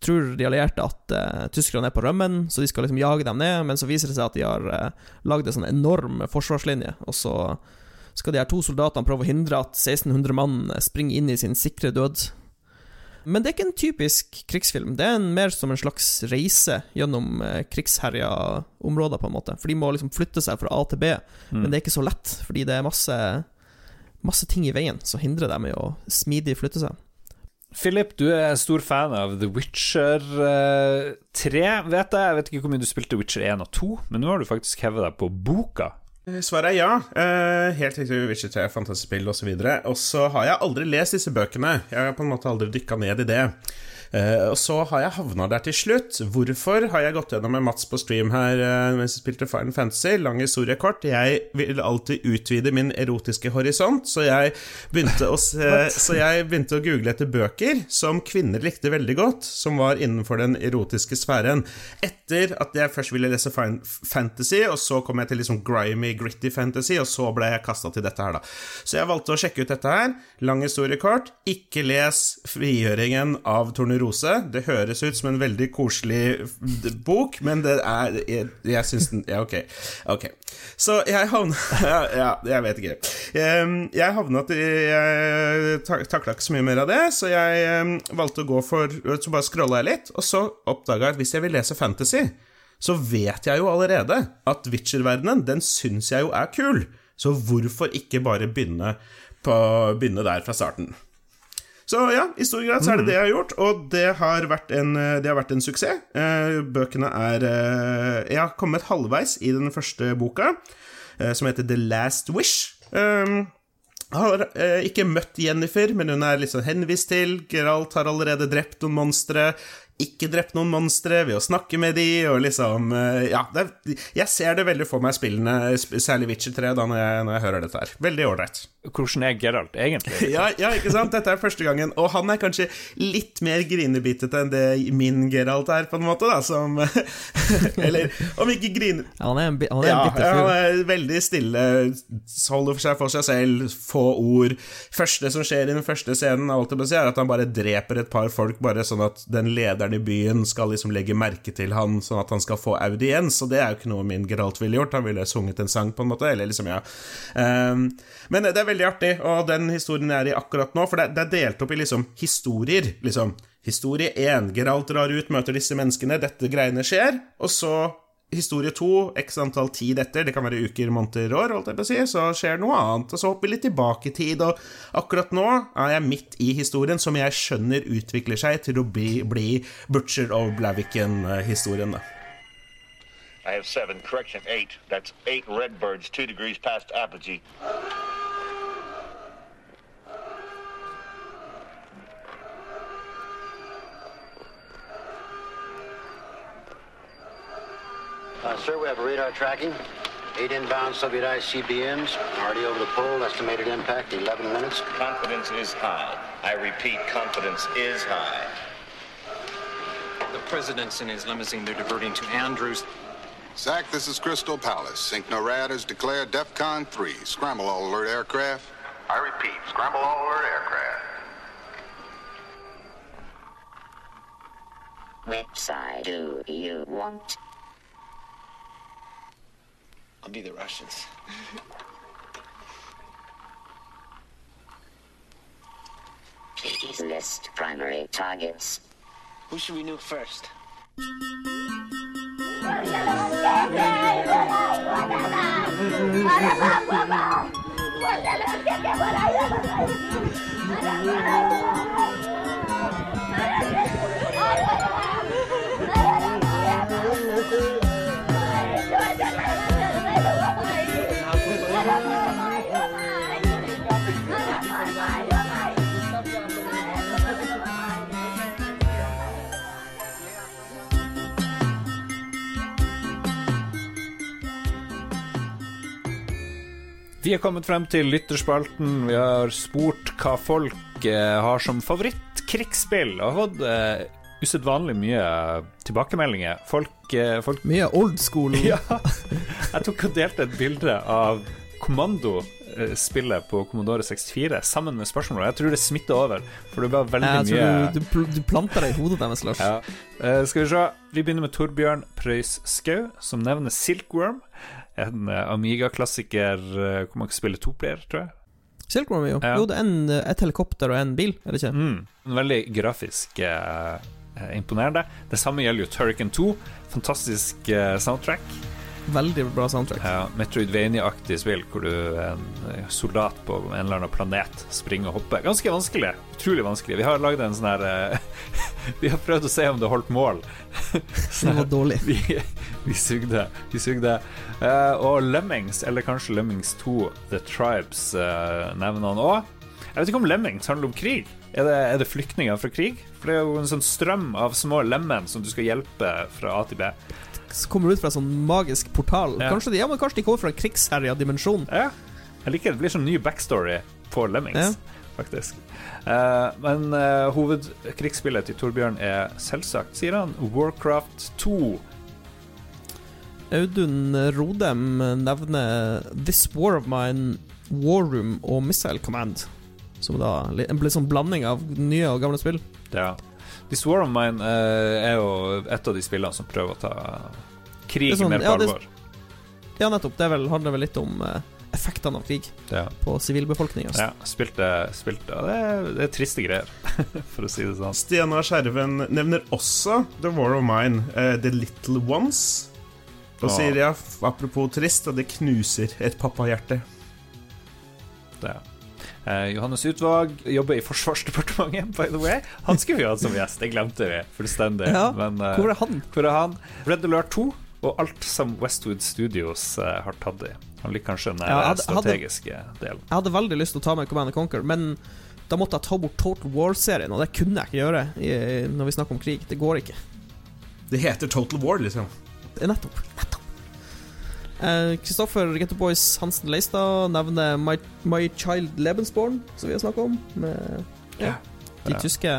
tror de allierte at eh, tyskerne er på rømmen, så de skal liksom jage dem ned. Men så viser det seg at de har uh, lagd en sånn enorm forsvarslinje, og så skal de her to soldatene prøve å hindre at 1600 mann springer inn i sin sikre død. Men det er ikke en typisk krigsfilm. Det er en, mer som en slags reise gjennom eh, krigsherja områder, på en måte. For de må liksom flytte seg fra A til B, men det er ikke så lett, fordi det er masse, masse ting i veien som hindrer dem i å smidig flytte seg. Philip, du er stor fan av The Witcher eh, 3, vet jeg. Jeg vet ikke hvor mye du spilte Witcher 1 og 2, men nå har du faktisk hevet deg på boka. Svaret er ja. Uh, helt riktig. Witcher 3, fantasyspill osv. Og så har jeg aldri lest disse bøkene. Jeg har på en måte aldri dykka ned i det. Eh, og så har jeg havna der til slutt. Hvorfor har jeg gått gjennom med Mats på stream her eh, mens jeg spilte Final Fantasy? Lang historie kort. Jeg vil alltid utvide min erotiske horisont, så jeg begynte å, se, så jeg begynte å google etter bøker som kvinner likte veldig godt, som var innenfor den erotiske sfæren. Etter at jeg først ville lese Fantasy, og så kom jeg til liksom grimy, gritty fantasy, og så ble jeg kasta til dette her, da. Så jeg valgte å sjekke ut dette her. Lang historie kort. Ikke les frigjøringen av Tornerud Rose. Det høres ut som en veldig koselig bok, men det er Jeg, jeg syns den Ja, ok. Ok. Så jeg havna ja, ja, jeg vet ikke. Jeg, Jeg havna at Jeg tak- takla ikke så mye mer av det, så jeg valgte å gå for Så bare scrolla jeg litt, og så oppdaga jeg at hvis jeg vil lese fantasy, så vet jeg jo allerede at Witcher-verdenen, den syns jeg jo er kul. Så hvorfor ikke bare begynne, på, begynne der fra starten? Så ja, i stor grad så er det det jeg har gjort, og det har vært en, det har vært en suksess. Eh, bøkene er eh, Jeg har kommet halvveis i den første boka, eh, som heter The Last Wish. Jeg har eh, ikke møtt Jennifer, men hun er liksom henvist til. Geralt har allerede drept noen monstre. Ikke drept noen monstre ved å snakke med de, og liksom eh, Ja, det er, jeg ser det veldig for meg spillene, særlig Witcher 3, da, når jeg, når jeg hører dette her. Veldig ålreit. Hvordan er Geralt egentlig? Ja, ja, ikke sant? Dette er første gangen, og han er kanskje litt mer grinebitete enn det min Geralt er, på en måte, da, som Eller om ikke grine... Ja, han er en, han er en Ja, bitter fyr. han er veldig stille, holder for seg for seg selv, få ord. Første som skjer i den første scenen, alt det er at han bare dreper et par folk, bare sånn at den lederen i byen skal liksom legge merke til han, sånn at han skal få audiens, og det er jo ikke noe min Geralt ville gjort. Han ville sunget en sang, på en måte, eller liksom, ja. Um, men det er veldig artig, og den historien jeg er i akkurat nå, for det, det er delt opp i liksom historier, liksom. Historie én, Geralt drar ut, møter disse menneskene, dette greiene skjer, og så historie to, x antall tid etter, det kan være uker, måneder, år, holdt jeg på å si, så skjer noe annet, og så hopper vi litt tilbake i tid, og akkurat nå er jeg midt i historien som jeg skjønner utvikler seg til å bli, bli Butcher of Blaviken-historien. I have seven. Correction, eight. That's eight redbirds, two degrees past apogee. Uh, sir, we have radar tracking. Eight inbound Soviet ICBMs, already over the pole. Estimated impact 11 minutes. Confidence is high. I repeat, confidence is high. The president's in his limousine. They're diverting to Andrews. Zach, this is Crystal Palace. SyncNORAD has declared DEFCON 3. Scramble all alert aircraft. I repeat, scramble all alert aircraft. First? Kommet frem til lytterspalten. Vi har spurt hva folk eh, har som favorittkrigsspill, og har fått eh, usedvanlig mye tilbakemeldinger. Folk, eh, folk Mye old school. Ja. Jeg tok og delte et bilde av Kommando-spillet på Commodore 64 sammen med spørsmål. Jeg tror det smitter over, for det var veldig Jeg mye du, du, du planter det i hodet deres, Lars. ja. Eh, skal vi se. Vi begynner med Torbjørn Preus Skau, som nevner Silkworm. En eh, Amiga-klassiker eh, hvor man kan spille toplayer, tror jeg. Silkworm, jo. Ja. Jo, det er en, eh, et helikopter og en bil, er det ikke? Mm. Veldig grafisk eh, imponerende. Det samme gjelder jo Turrican 2. Fantastisk eh, soundtrack. Veldig bra soundtrack. Ja, Metroidvania-aktig spill hvor du er en eh, soldat på en eller annen planet, springer og hopper. Ganske vanskelig. Utrolig vanskelig. Vi har lagd en sånn her uh, Vi har prøvd å se om det holdt mål. Det var dårlig. Vi, vi sugde. Vi sugde. Uh, og Lemmings, eller kanskje Lemmings 2, The Tribes, uh, nevner han òg. Jeg vet ikke om Lemmings handler om krig. Er det, er det flyktninger fra krig? For det er jo en sånn strøm av små lemmen som du skal hjelpe fra A til B. Så kommer ut fra en sånn magisk portal. Ja. Kanskje, de, ja, men kanskje de kommer fra en krigsherja dimensjon. Ja. Jeg liker det. Det blir sånn ny backstory på Lemmings, faktisk. Uh, men uh, hovedkrigsspillet til Torbjørn er selvsagt, sier han, Warcraft 2. Audun Rodem nevner This War of Mine, War Room og Missile Command. Som da blir en sånn blanding av nye og gamle spill. Ja. This War of Mine eh, er jo et av de spillene som prøver å ta krig sånn- mer på ja, det- alvor. Ja, nettopp. Det er vel, handler vel litt om eh, effektene av krig Ja. på sivilbefolkninga. Ja, spilte, spilte det, er, det er triste greier, for å si det sånn. Stiana Skjerven nevner også The War of Mine, uh, The Little Ones. Og sier ja, apropos trist, og det knuser et pappahjerte. Det. Eh, Johannes Utvåg jobber i Forsvarsdepartementet, by the way. Han skulle vi hatt som gjest, det glemte vi fullstendig. Ja, Men, uh, hvor er han? Hvor er han? Red Alert 2 og alt som Westwood Studios uh, har tatt i. Han liker kanskje den Ja, hadde- hadde- strategiske delen. Jeg hadde veldig lyst til å ta med Command Conquer, men da måtte jeg ta bort Total War-serien, og det kunne jeg ikke gjøre i, når vi snakker om krig. Det går ikke. Det heter Total War, liksom. Nettopp. Nettopp. Eh, Kristoffer uh, Boys Hansen Leistad nevner My, My Child Lebensborn, som vi har snakka om. Med ja, de tyske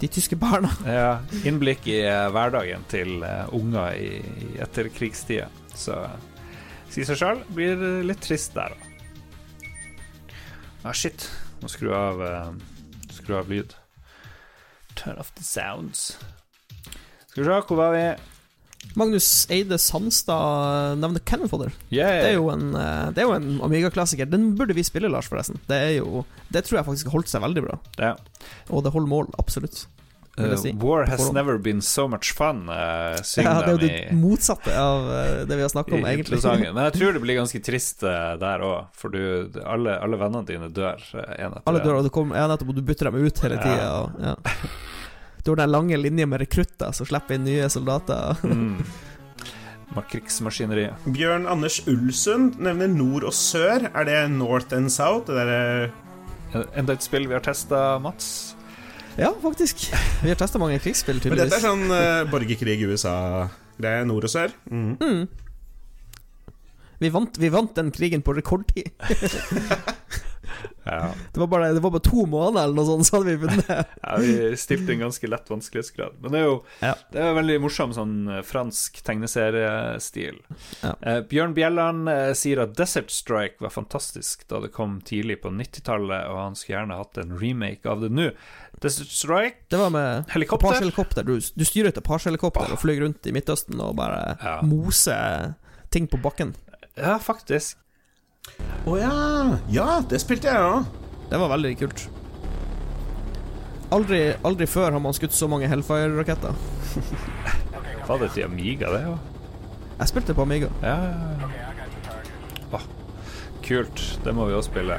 De tyske barna. Ja, innblikk i uh, hverdagen til uh, unger i, i etterkrigstida. Så si seg sjøl blir litt trist der, da. Ah, shit. Må skru av eh, Skru av lyd. Turn off the sounds. Skal vi se, hvor var vi? Magnus Eide Sandstad nevner Cannon Fodder. Yeah. Det er jo en, eh, det er jo en Amiga-klassiker. Den burde vi spille, Lars, forresten. Det er jo Det tror jeg faktisk har holdt seg veldig bra. Ja. Og det holder mål, absolutt. si. war has never been so much fun, uh, Ja, det er jo det i motsatte av uh, det vi har snakket om, egentlig. Men jeg tror det blir ganske trist der òg, for du, alle, alle vennene dine dør en etter Alle dør, og du kommer, ja, nettopp, og du bytter dem ut hele tida. Ja. Du har den lange linjen med rekrutter som slipper inn nye soldater. Mm. Krigsmaskineriet. Bjørn Anders Ulsund nevner nord og sør. Er det North and South? Det der... Enda et spill vi har testa, Mats. Ja, faktisk. Vi har testa mange krigsspill, Men dette er sånn uh, borgerkrig i USA-greie. Nord og sør. Mm. Mm. Vi vant, vi vant den krigen på rekordtid. Ja. Det var bare, det var bare to måneder eller noe sånt, så hadde vi vunnet. ja, vi stilte en ganske lett vanskelighetsgrad. Men det er jo Ja. Det er veldig morsom sånn eh, fransk tegneseriestil. Ja. Eh, Bjørn Bjelland eh, sier at Desert Strike var fantastisk da det kom tidlig på 90-tallet, og han skulle gjerne hatt en remake av det nå. Desert Strike Det var med Helikopter? Apache-helikopter. Du, du styrer et Apache-helikopter og flyr rundt i Midtøsten og bare moser ting på bakken. Ja, faktisk. Å ja. Ja, det spilte jeg òg. Det var veldig kult. Aldri, aldri før har man skutt så mange Hellfire-raketter. Var det til Amiga, det ja. Jeg spilte på Amiga. Ja, ja, ja. Oh, kult. Det må vi også spille.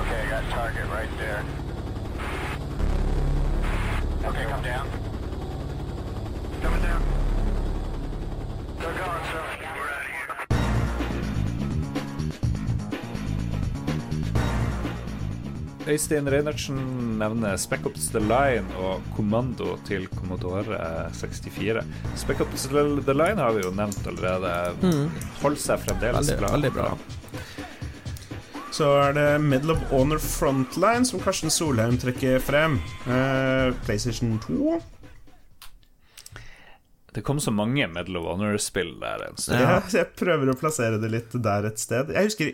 Okay, I got target right there. Okay, come down. Coming down. They're going, Øystein Reinertsen nevner Spec Ops The Line og Kommando til Commodore 64. Spec Ops The Line har vi jo nevnt allerede. Mm. Holder seg fremdeles Veldig, bra. veldig bra. Så er det Medal of Honor Frontline som Karsten Solheim trekker frem. Uh, PlayStation 2. Det kom så mange Medal of Honor-spill der en stund. Ja. så jeg prøver å plassere det litt der et sted. Jeg husker,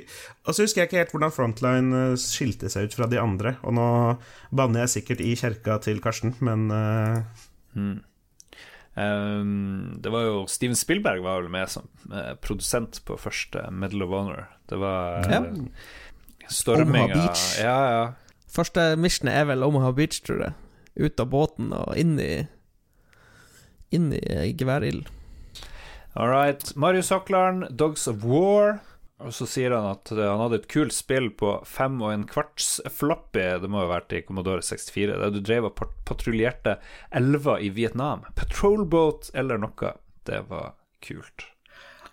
Og så husker jeg ikke helt hvordan Frontline eh, skilte seg ut fra de andre. Og nå banner jeg sikkert i kjerka til Karsten, men uh... Mm. Um, det var jo Steven Spielberg var vel med som uh, produsent på første Medal of Honor. Det var Ja. uh, storminga Omaha Beach. Ja, ja. Første missionet er vel Omaha Beach, tror jeg. Ut av båten og inn i Inn i geværild. All right. Marius Hoklarn, Dogs of War. Og så sier han at eh, han hadde et kult spill på fem og en kvarts floppy, det må jo ha vært i Commodore 64, der du drev og pat- patruljerte elver i Vietnam. Patrolboat eller noe. Det var kult.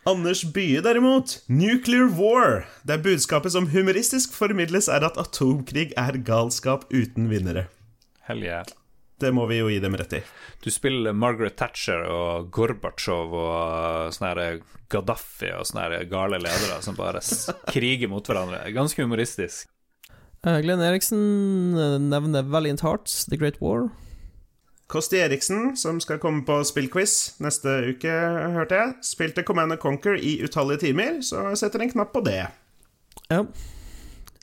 Anders Bye derimot, Nuclear War. Der budskapet som humoristisk formidles, er at atomkrig er galskap uten vinnere. Hell yeah. Det må vi jo gi dem rett i. Du spiller Margaret Thatcher og Gorbatsjov og sånne her Gaddafi og sånne her gale ledere som bare kriger mot hverandre. Ganske humoristisk. Eh, Glenn Eriksen eh, nevner Valiant Hearts, The Great War. Kosti Eriksen, som skal komme på spillquiz neste uke, hørte jeg, spilte Command and Conquer i utallige timer, så jeg setter en knapp på det. Ja.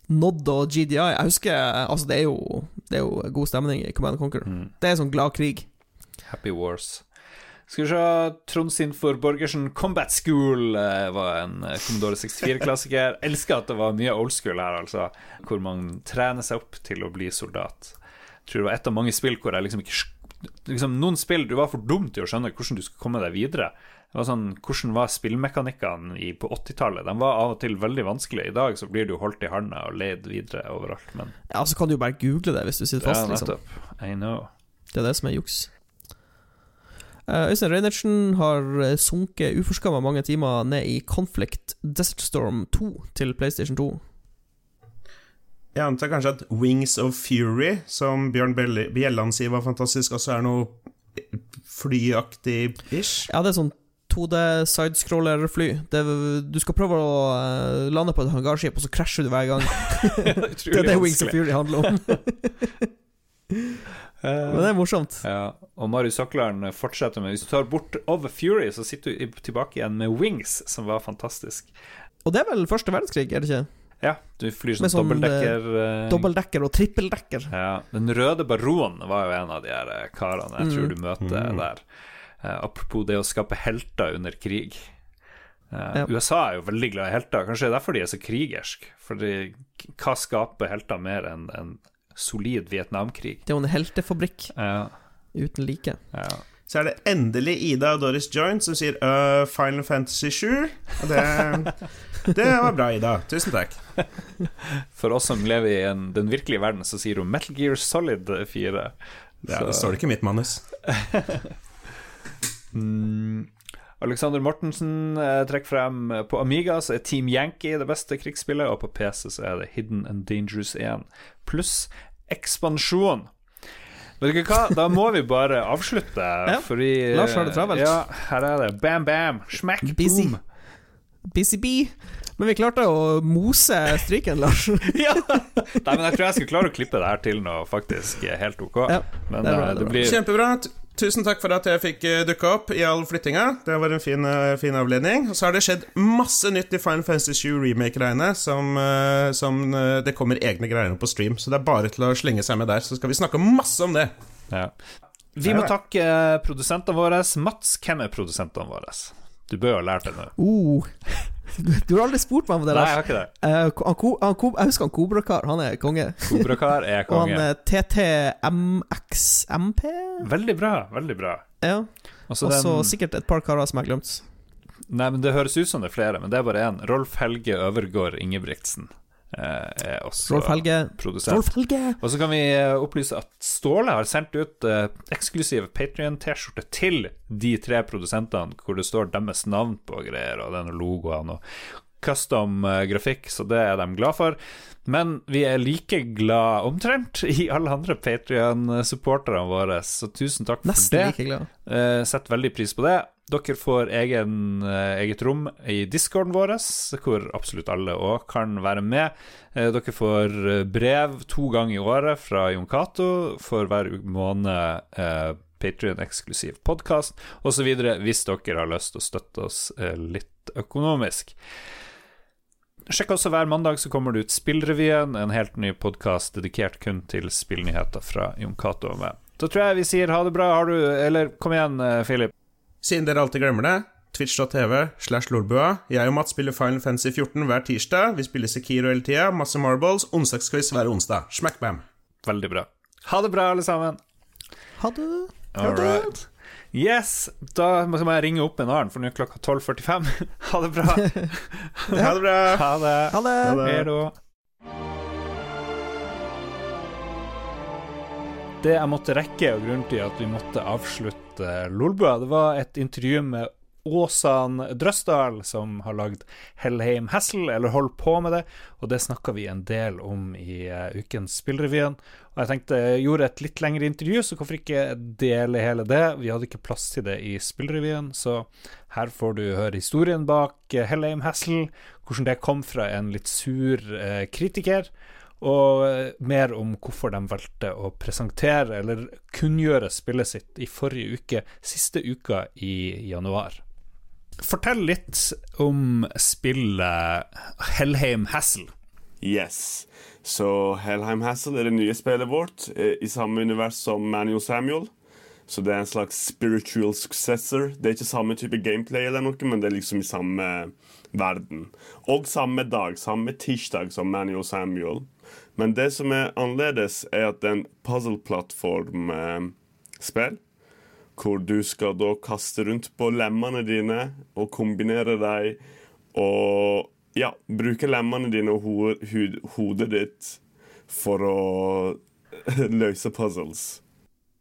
Nod og GDI Jeg husker Altså, det er jo Det er jo god stemning i Command Conquer. Det er sånn glad krig. Happy Wars. Skal vi se Trond Sinfor Borgersen Combat School eh, var en eh, Commodore 64-klassiker. Elsker at det var mye old school her, altså. Hvor man trener seg opp til å bli soldat. Jeg tror det var et av mange spill hvor jeg liksom ikke liksom Noen spill du var for dum til å skjønne hvordan du skulle komme deg videre. Det var sånn, Hvordan var spillmekanikkene på 80-tallet? De var av og til veldig vanskelige. I dag så blir du holdt i handa og leid videre overalt, men Ja, så kan du jo bare google det hvis du sitter fast, Ja, liksom. I know. Det er det som er juks. Uh, Øystein Reinertsen har eh, sunket uforskamma mange timer ned i Conflict Desert Storm 2 til PlayStation 2. Jeg antar kanskje at Wings of Fury, som Bjørn Bjelland sier var fantastisk, også er noe flyaktig-ish. Ja, det er sånn 2D sidescroller-fly. Du skal prøve å eh, lande på et hangarskip, og så krasjer du hver gang. det er det Wings of. Fury handler om. Men det er morsomt. Ja, og Marius Søkleren fortsetter med Hvis du tar bort Over Fury, så sitter du tilbake igjen med Wings, som var fantastisk. Og det er vel første verdenskrig, er det ikke? Ja, du flyr Med sånn sånn, dobbeltdekker eh, eh, Dobbeltdekker og trippeldekker. Ja, Den røde baron var jo en av de her eh, karene jeg tror Mm. du møter Mm. der. Eh, apropos det å skape helter under krig. Eh, Ja. USA er jo veldig glad i helter. Kanskje det er derfor de er så krigersk. Fordi hva skaper helter mer enn en solid Vietnamkrig? Det er jo en heltefabrikk Ja. uten like. Ja. Så er det endelig Ida og Doris Joint som sier uh, Final Fantasy 7. Og det, det var bra, Ida. Tusen takk. For oss som lever i en, den virkelige verden, så sier hun Metal Gear Solid 4. Ja, det står det ikke i mitt manus. Mm. Alexander Mortensen eh, trekker frem eh, På Amiga så er Team Yankee det beste krigsspillet, og på PC så er det Hidden and Dangerous 1 pluss ekspansjon. Vet du hva, da må vi bare avslutte, Ja. fordi Lars har det travelt. Ja, her er det. Bam, bam, smack, Busy. boom. Busy bee. Men vi klarte å mose stryken, Lars. ja. Nei, men jeg tror jeg skal klare å klippe det her til noe faktisk helt ok. Ja, men det bra, eh, det det blir Kjempebra. Tusen takk for at jeg fikk uh, dukke opp i all flyttinga. Det var en fin, eh, fin avledning. Og så har det skjedd masse nytt i Final Fantasy 7 Remake-greiene. Som, eh, som eh, Det kommer egne greier på stream, så det er bare til å slenge seg med der. Så skal vi snakke masse om det. Ja. Vi må takke eh, produsentene våre. Mats, hvem er produsentene våre? Du bør jo ha lært det nå. Uh. Du, du har aldri spurt meg om det, Nei, Lars. jeg har ikke det. Uh, han, han, han, jeg husker han Kobrakar. Han er konge. Kobrakar er konge. Og han eh, TTMXMP? Veldig bra, veldig bra. Ja. Og så den- sikkert et par karer som jeg har glemt. Nei, men Det høres ut som det er flere, men det er bare én. Rolf Helge Øvergård Ingebrigtsen er også Rolf Helge. produsent. Rolf Helge! Og så kan vi eh, opplyse at Ståle har sendt ut eh, eksklusive Patrion-T-skjorte til de tre produsentene, hvor det står deres navn på greier, og denne logoen og custom eh, grafikk, så det er de glad for. Men vi er like glad omtrent i alle andre Patrion-supporterne våre, så tusen takk Nesten for det. like glad. Eh, Setter veldig pris på det. Dere får egen, eh, eget rom i discorden vår, hvor absolutt alle òg kan være med. Eh, Dere får eh, brev to ganger i året fra Jon Cato for hver måned. Eh, Patrion-eksklusiv podkast osv. hvis dere har lyst til å støtte oss litt økonomisk. Sjekk også hver mandag så kommer det ut Spillrevyen, en helt ny podkast dedikert kun til spillnyheter fra Jon Cato og meg. Da tror jeg vi sier ha det bra. Har du Eller kom igjen, Philip. Siden dere alltid glemmer det, twitch.tv slash lolbua. Jeg og Matt spiller Final Fantasy 14 hver tirsdag. Vi spiller Sekiro hele tida. Masse marbles. Onsdagsquiz hver onsdag. Smack bam. Veldig bra. Ha det bra, alle sammen. Ha det. All right. Yes, da må jeg ringe opp en annen, for nå er klokka 12.45. Ha det bra. Ha det bra. Ha det. Ha det. Ha det. Det jeg måtte rekke, og grunnen til at vi måtte avslutte Lolbua, det var et intervju med Åsan Drøsdal, som har lagd Hellheim Hassel, eller holder på med det, og det snakka vi en del om i uh, ukens Spillrevyen. Og jeg tenkte jeg gjorde et litt lengre intervju, så hvorfor ikke dele hele det? Vi hadde ikke plass til det i Spillrevyen, så her får du høre historien bak eh, Hellheim Hassel, hvordan det kom fra en litt sur uh, kritiker og eh, mer om hvorfor de valgte å presentere eller kunngjøre spillet sitt i forrige uke, siste uka i januar. Fortell litt om spillet Hellheim Hassel. Yes. Så Hellheim Hassel er det nye spillet vårt, eh, i samme univers som Manuel Samuel. Så det er en slags spiritual successor. Det er ikke samme type gameplay, eller noe, men det er liksom i samme verden. Og samme dag, samme tirsdag som Manuel Samuel. Men det som er annerledes, er at det er en puzzle-plattform-spill. Hvor du skal da kaste rundt på lemmene dine og kombinere dem og ja, bruke lemmene dine og ho ho hodet ditt for å løse puzzles.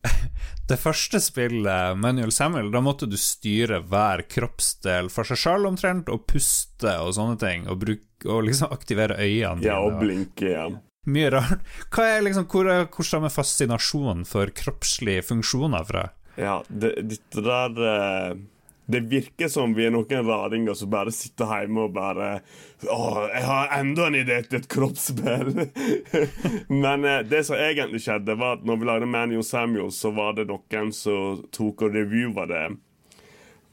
Det første spillet, Manuel Samuel, da måtte du styre hver kroppsdel for seg sjøl omtrent, og puste og sånne ting, og, bruke, og liksom aktivere øynene Ja, og blinke igjen. Mye rart. Hva er liksom, hvor, hvor stammer fascinasjonen for kroppslige funksjoner fra? Ja, det, det, der eh, Det virker som vi er noen raringer som bare sitter hjemme og bare Å, jeg har enda en idé til et kroppsspill! Men eh, det som egentlig skjedde, var at når vi lagde Manu Samuel, så var det noen som tok og reviewa det.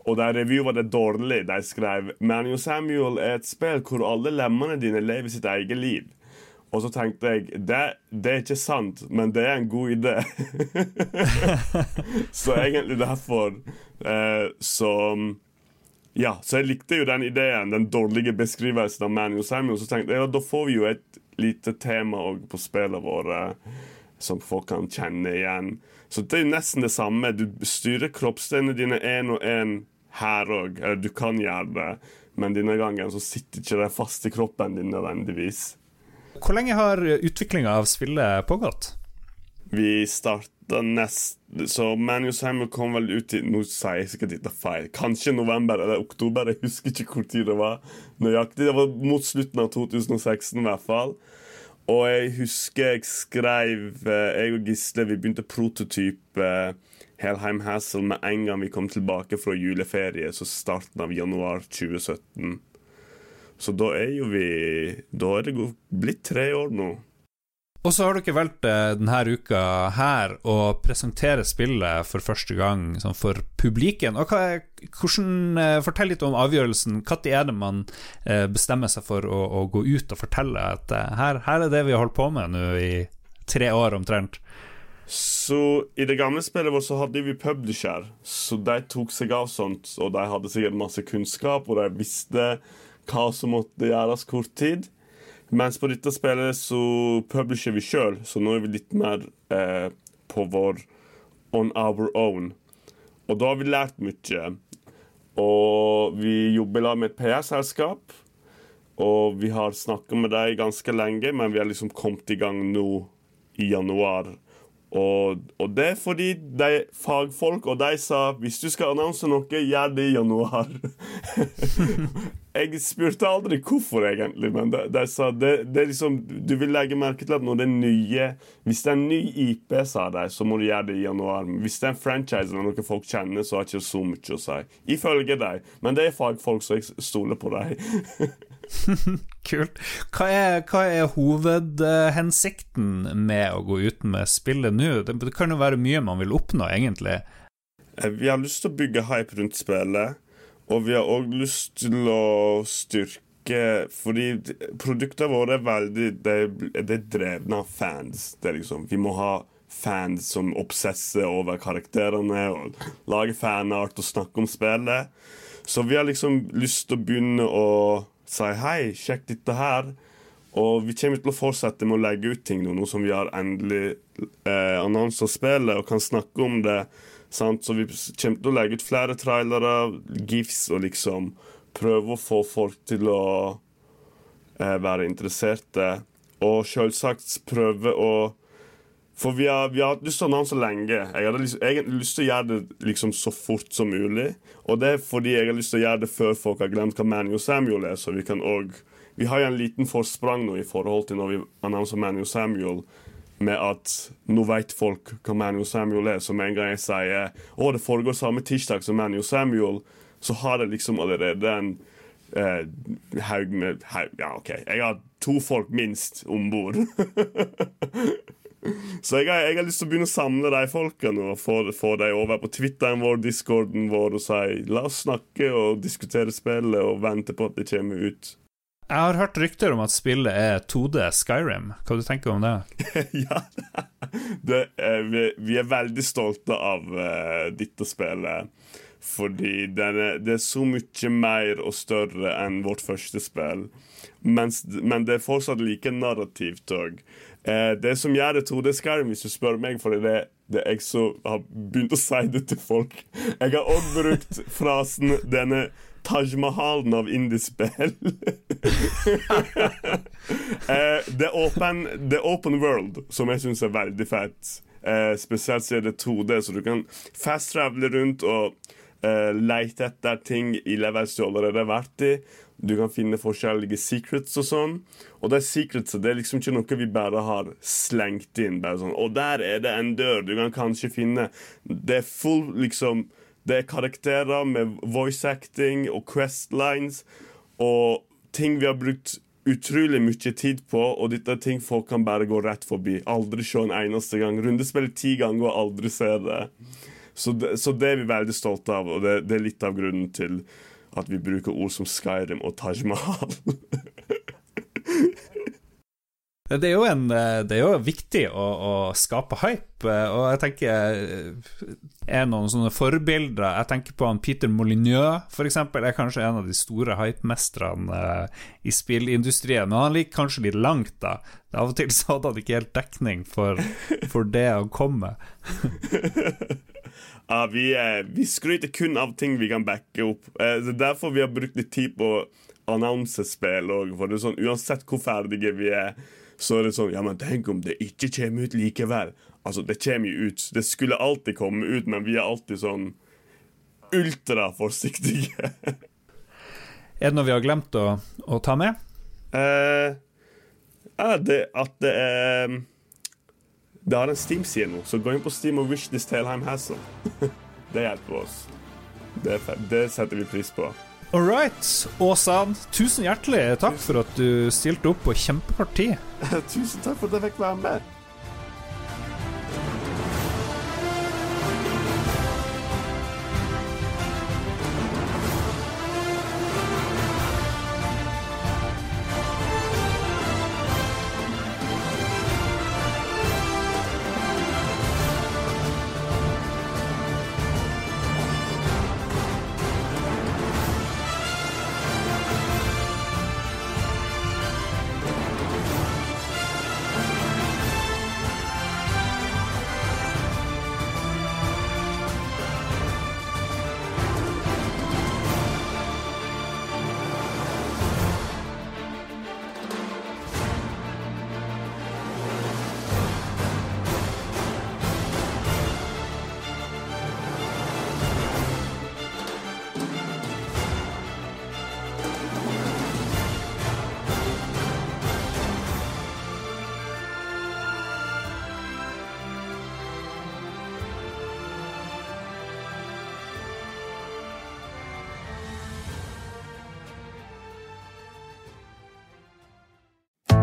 Og de reviewa det dårlig. De skrev Manu Samuel er et spill hvor alle lemmene dine lever sitt eget liv. Og så tenkte jeg det, det er ikke sant, men det er en god idé. så egentlig derfor eh, så Ja, så jeg likte jo den ideen, den dårlige beskrivelsen av Manuel Samuel. Så tenkte jeg ja, da får vi jo et lite tema òg på spillene våre som folk kan kjenne igjen. Så det er nesten det samme. Du styrer kroppsdelene dine én og én her òg. Eller du kan gjøre det, men denne gangen så sitter ikke det fast i kroppen din nødvendigvis. Hvor lenge har utviklinga av spillet pågått? Vi starta nest Så Manus Hammer kom vel ut i Nå sier jeg sikkert dette feil. Kanskje november eller oktober. Jeg husker ikke hvor tid det var. Nøyaktig. Det var mot slutten av 2016 i hvert fall. Og jeg husker jeg skrev eh, Jeg og Gisle vi begynte prototype eh, Helheim Hassel med en gang vi kom tilbake fra juleferie, så starten av januar 2017. Så da er jo vi Da er det blitt tre år nå. Og så har dere valgt eh, denne uka her å presentere spillet for første gang sånn for publiken. Og hva hvordan, eh, Fortell litt om avgjørelsen. Når er det man eh, bestemmer seg for å, å gå ut og fortelle at her, her er det vi har holdt på med nå i tre år omtrent? Så i det gamle spillet vårt så hadde vi publisher, så de tok seg av sånt, og de hadde sikkert masse kunnskap, og de visste hva som måtte gjøres kort tid. Mens på dette spillet så publisher vi sjøl, så nå er vi litt mer eh, på vår on our own. Og da har vi lært mye. Og vi jobber sammen med et PR-selskap. Og vi har snakka med dem ganske lenge, men vi har liksom kommet i gang nå i januar. Og, og det er fordi de fagfolk, og de sa hvis du skal annonse noe, gjør det i januar. jeg spurte aldri hvorfor, egentlig, men de, de sa det, det er liksom Du vil legge merke til at når det er nye Hvis det er en ny IP, sa de, så må du gjøre det i januar. Hvis det er en franchise eller noe folk kjenner, så har ikke så mye å si. Ifølge dem. Men det er fagfolk, så jeg stoler på dem. Kult. Hva er, hva er hovedhensikten med å gå ut med spillet nå? Det, kan jo være mye man vil oppnå, egentlig. Eh, Vi har lyst til å bygge hype rundt spillet, og vi har òg lyst til å styrke Fordi produktene våre er veldig Det det er drevne av fans. Liksom, vi må ha fans som obsesser over karakterene og lager fanart og snakker om spillet. Så vi har liksom lyst til å begynne å si hei, sjekk dette her. Og vi kommer til å fortsette med å legge ut ting nå, nå som vi har endelig eh, annonser spillet og kan snakke om det. Sant? Så vi kommer til å legge ut flere trailere, gifs, og liksom prøve å få folk til å eh, være interesserte. Og selvsagt prøve å For vi har, vi har hatt lyst til å annonse lenge. Jeg hadde liksom, egentlig lyst til å gjøre det liksom så fort som mulig. Og det er fordi jeg har lyst til å gjøre det før folk har glemt hva Manny og Samuel er. Så vi kan også Vi har jo en liten forsprang nå i forhold til når vi annonser Manny og Samuel med at nå vet folk hva Manny og Samuel er. Så med en gang jeg sier å, det foregår samme tirsdag som Manny og Samuel, så har det liksom allerede en eh, haug med haug, Ja, OK. Jeg har to folk minst om bord. så jeg har, jeg har lyst til å begynne å samle de folkene og få, få dem over på Twitteren vår, discorden vår, og si la oss snakke og diskutere spillet og vente på at det kommer ut. Jeg har hørt rykter om at spillet er 2D Skyrim. Hva du tenker du om det? ja, det er, vi, vi er veldig stolte av uh, dette spillet. Fordi det er, det er så mye mer og større enn vårt første spill. Mens, men det er fortsatt like narrativt òg. Uh, det som gjør det 2D Skyrim, hvis du spør meg, fordi det, det er jeg som har begynt å si det til folk Jeg har òg brukt frasen 'denne Taj Mahalen av indiespill. eh, er open, world, som jeg syns er veldig fett. Eh, spesielt så er det 2D, så du kan fast-travele rundt og eh, lete etter ting i levels du allerede har vært i. Du kan finne forskjellige secrets og sånn. Og de secretsa det er liksom ikke noe vi bare har slengt inn. Bare sånn, Og der er det en dør du kan kanskje finne. Det er full liksom det er karakterer med voice acting og quest lines og ting vi har brukt utrolig mye tid på, og dette er ting folk kan bare gå rett forbi. Aldri se en eneste gang. Rundespillet ti ganger og aldri se det. Så, det. så det, er vi veldig stolte av, og det, det, er litt av grunnen til at vi bruker ord som Skyrim og Taj Mahal. Det er en, det er jo viktig å, å, skape hype, og jeg tenker er noen sånne forbilder Jeg tenker på han Peter Molyneux, f.eks., er kanskje en av de store hypemestrene i spillindustrien. Men han ligger kanskje litt langt, da. Av og til så hadde han ikke helt dekning for, for det å komme. ja, vi, vi skryter kun av ting vi kan backe opp. Uh, det er derfor vi har brukt litt tid på annonsespill òg. For det er sånn, uansett hvor ferdige vi er så er det sånn Ja, men tenk om det ikke kommer ut likevel. Altså, det kommer jo ut. Det skulle alltid komme ut, men vi er alltid sånn ultraforsiktige. er det noe vi har glemt å, å ta med? Eh, ja, det at det er Det har en Steam-side nå, så gå inn på Steam og wish this Talheim Hassle. det hjelper oss. Det, det setter vi pris på. All right. Åsan, tusen hjertelig takk for at du stilte opp på Kjempeparti. tusen takk for at jeg fikk være med.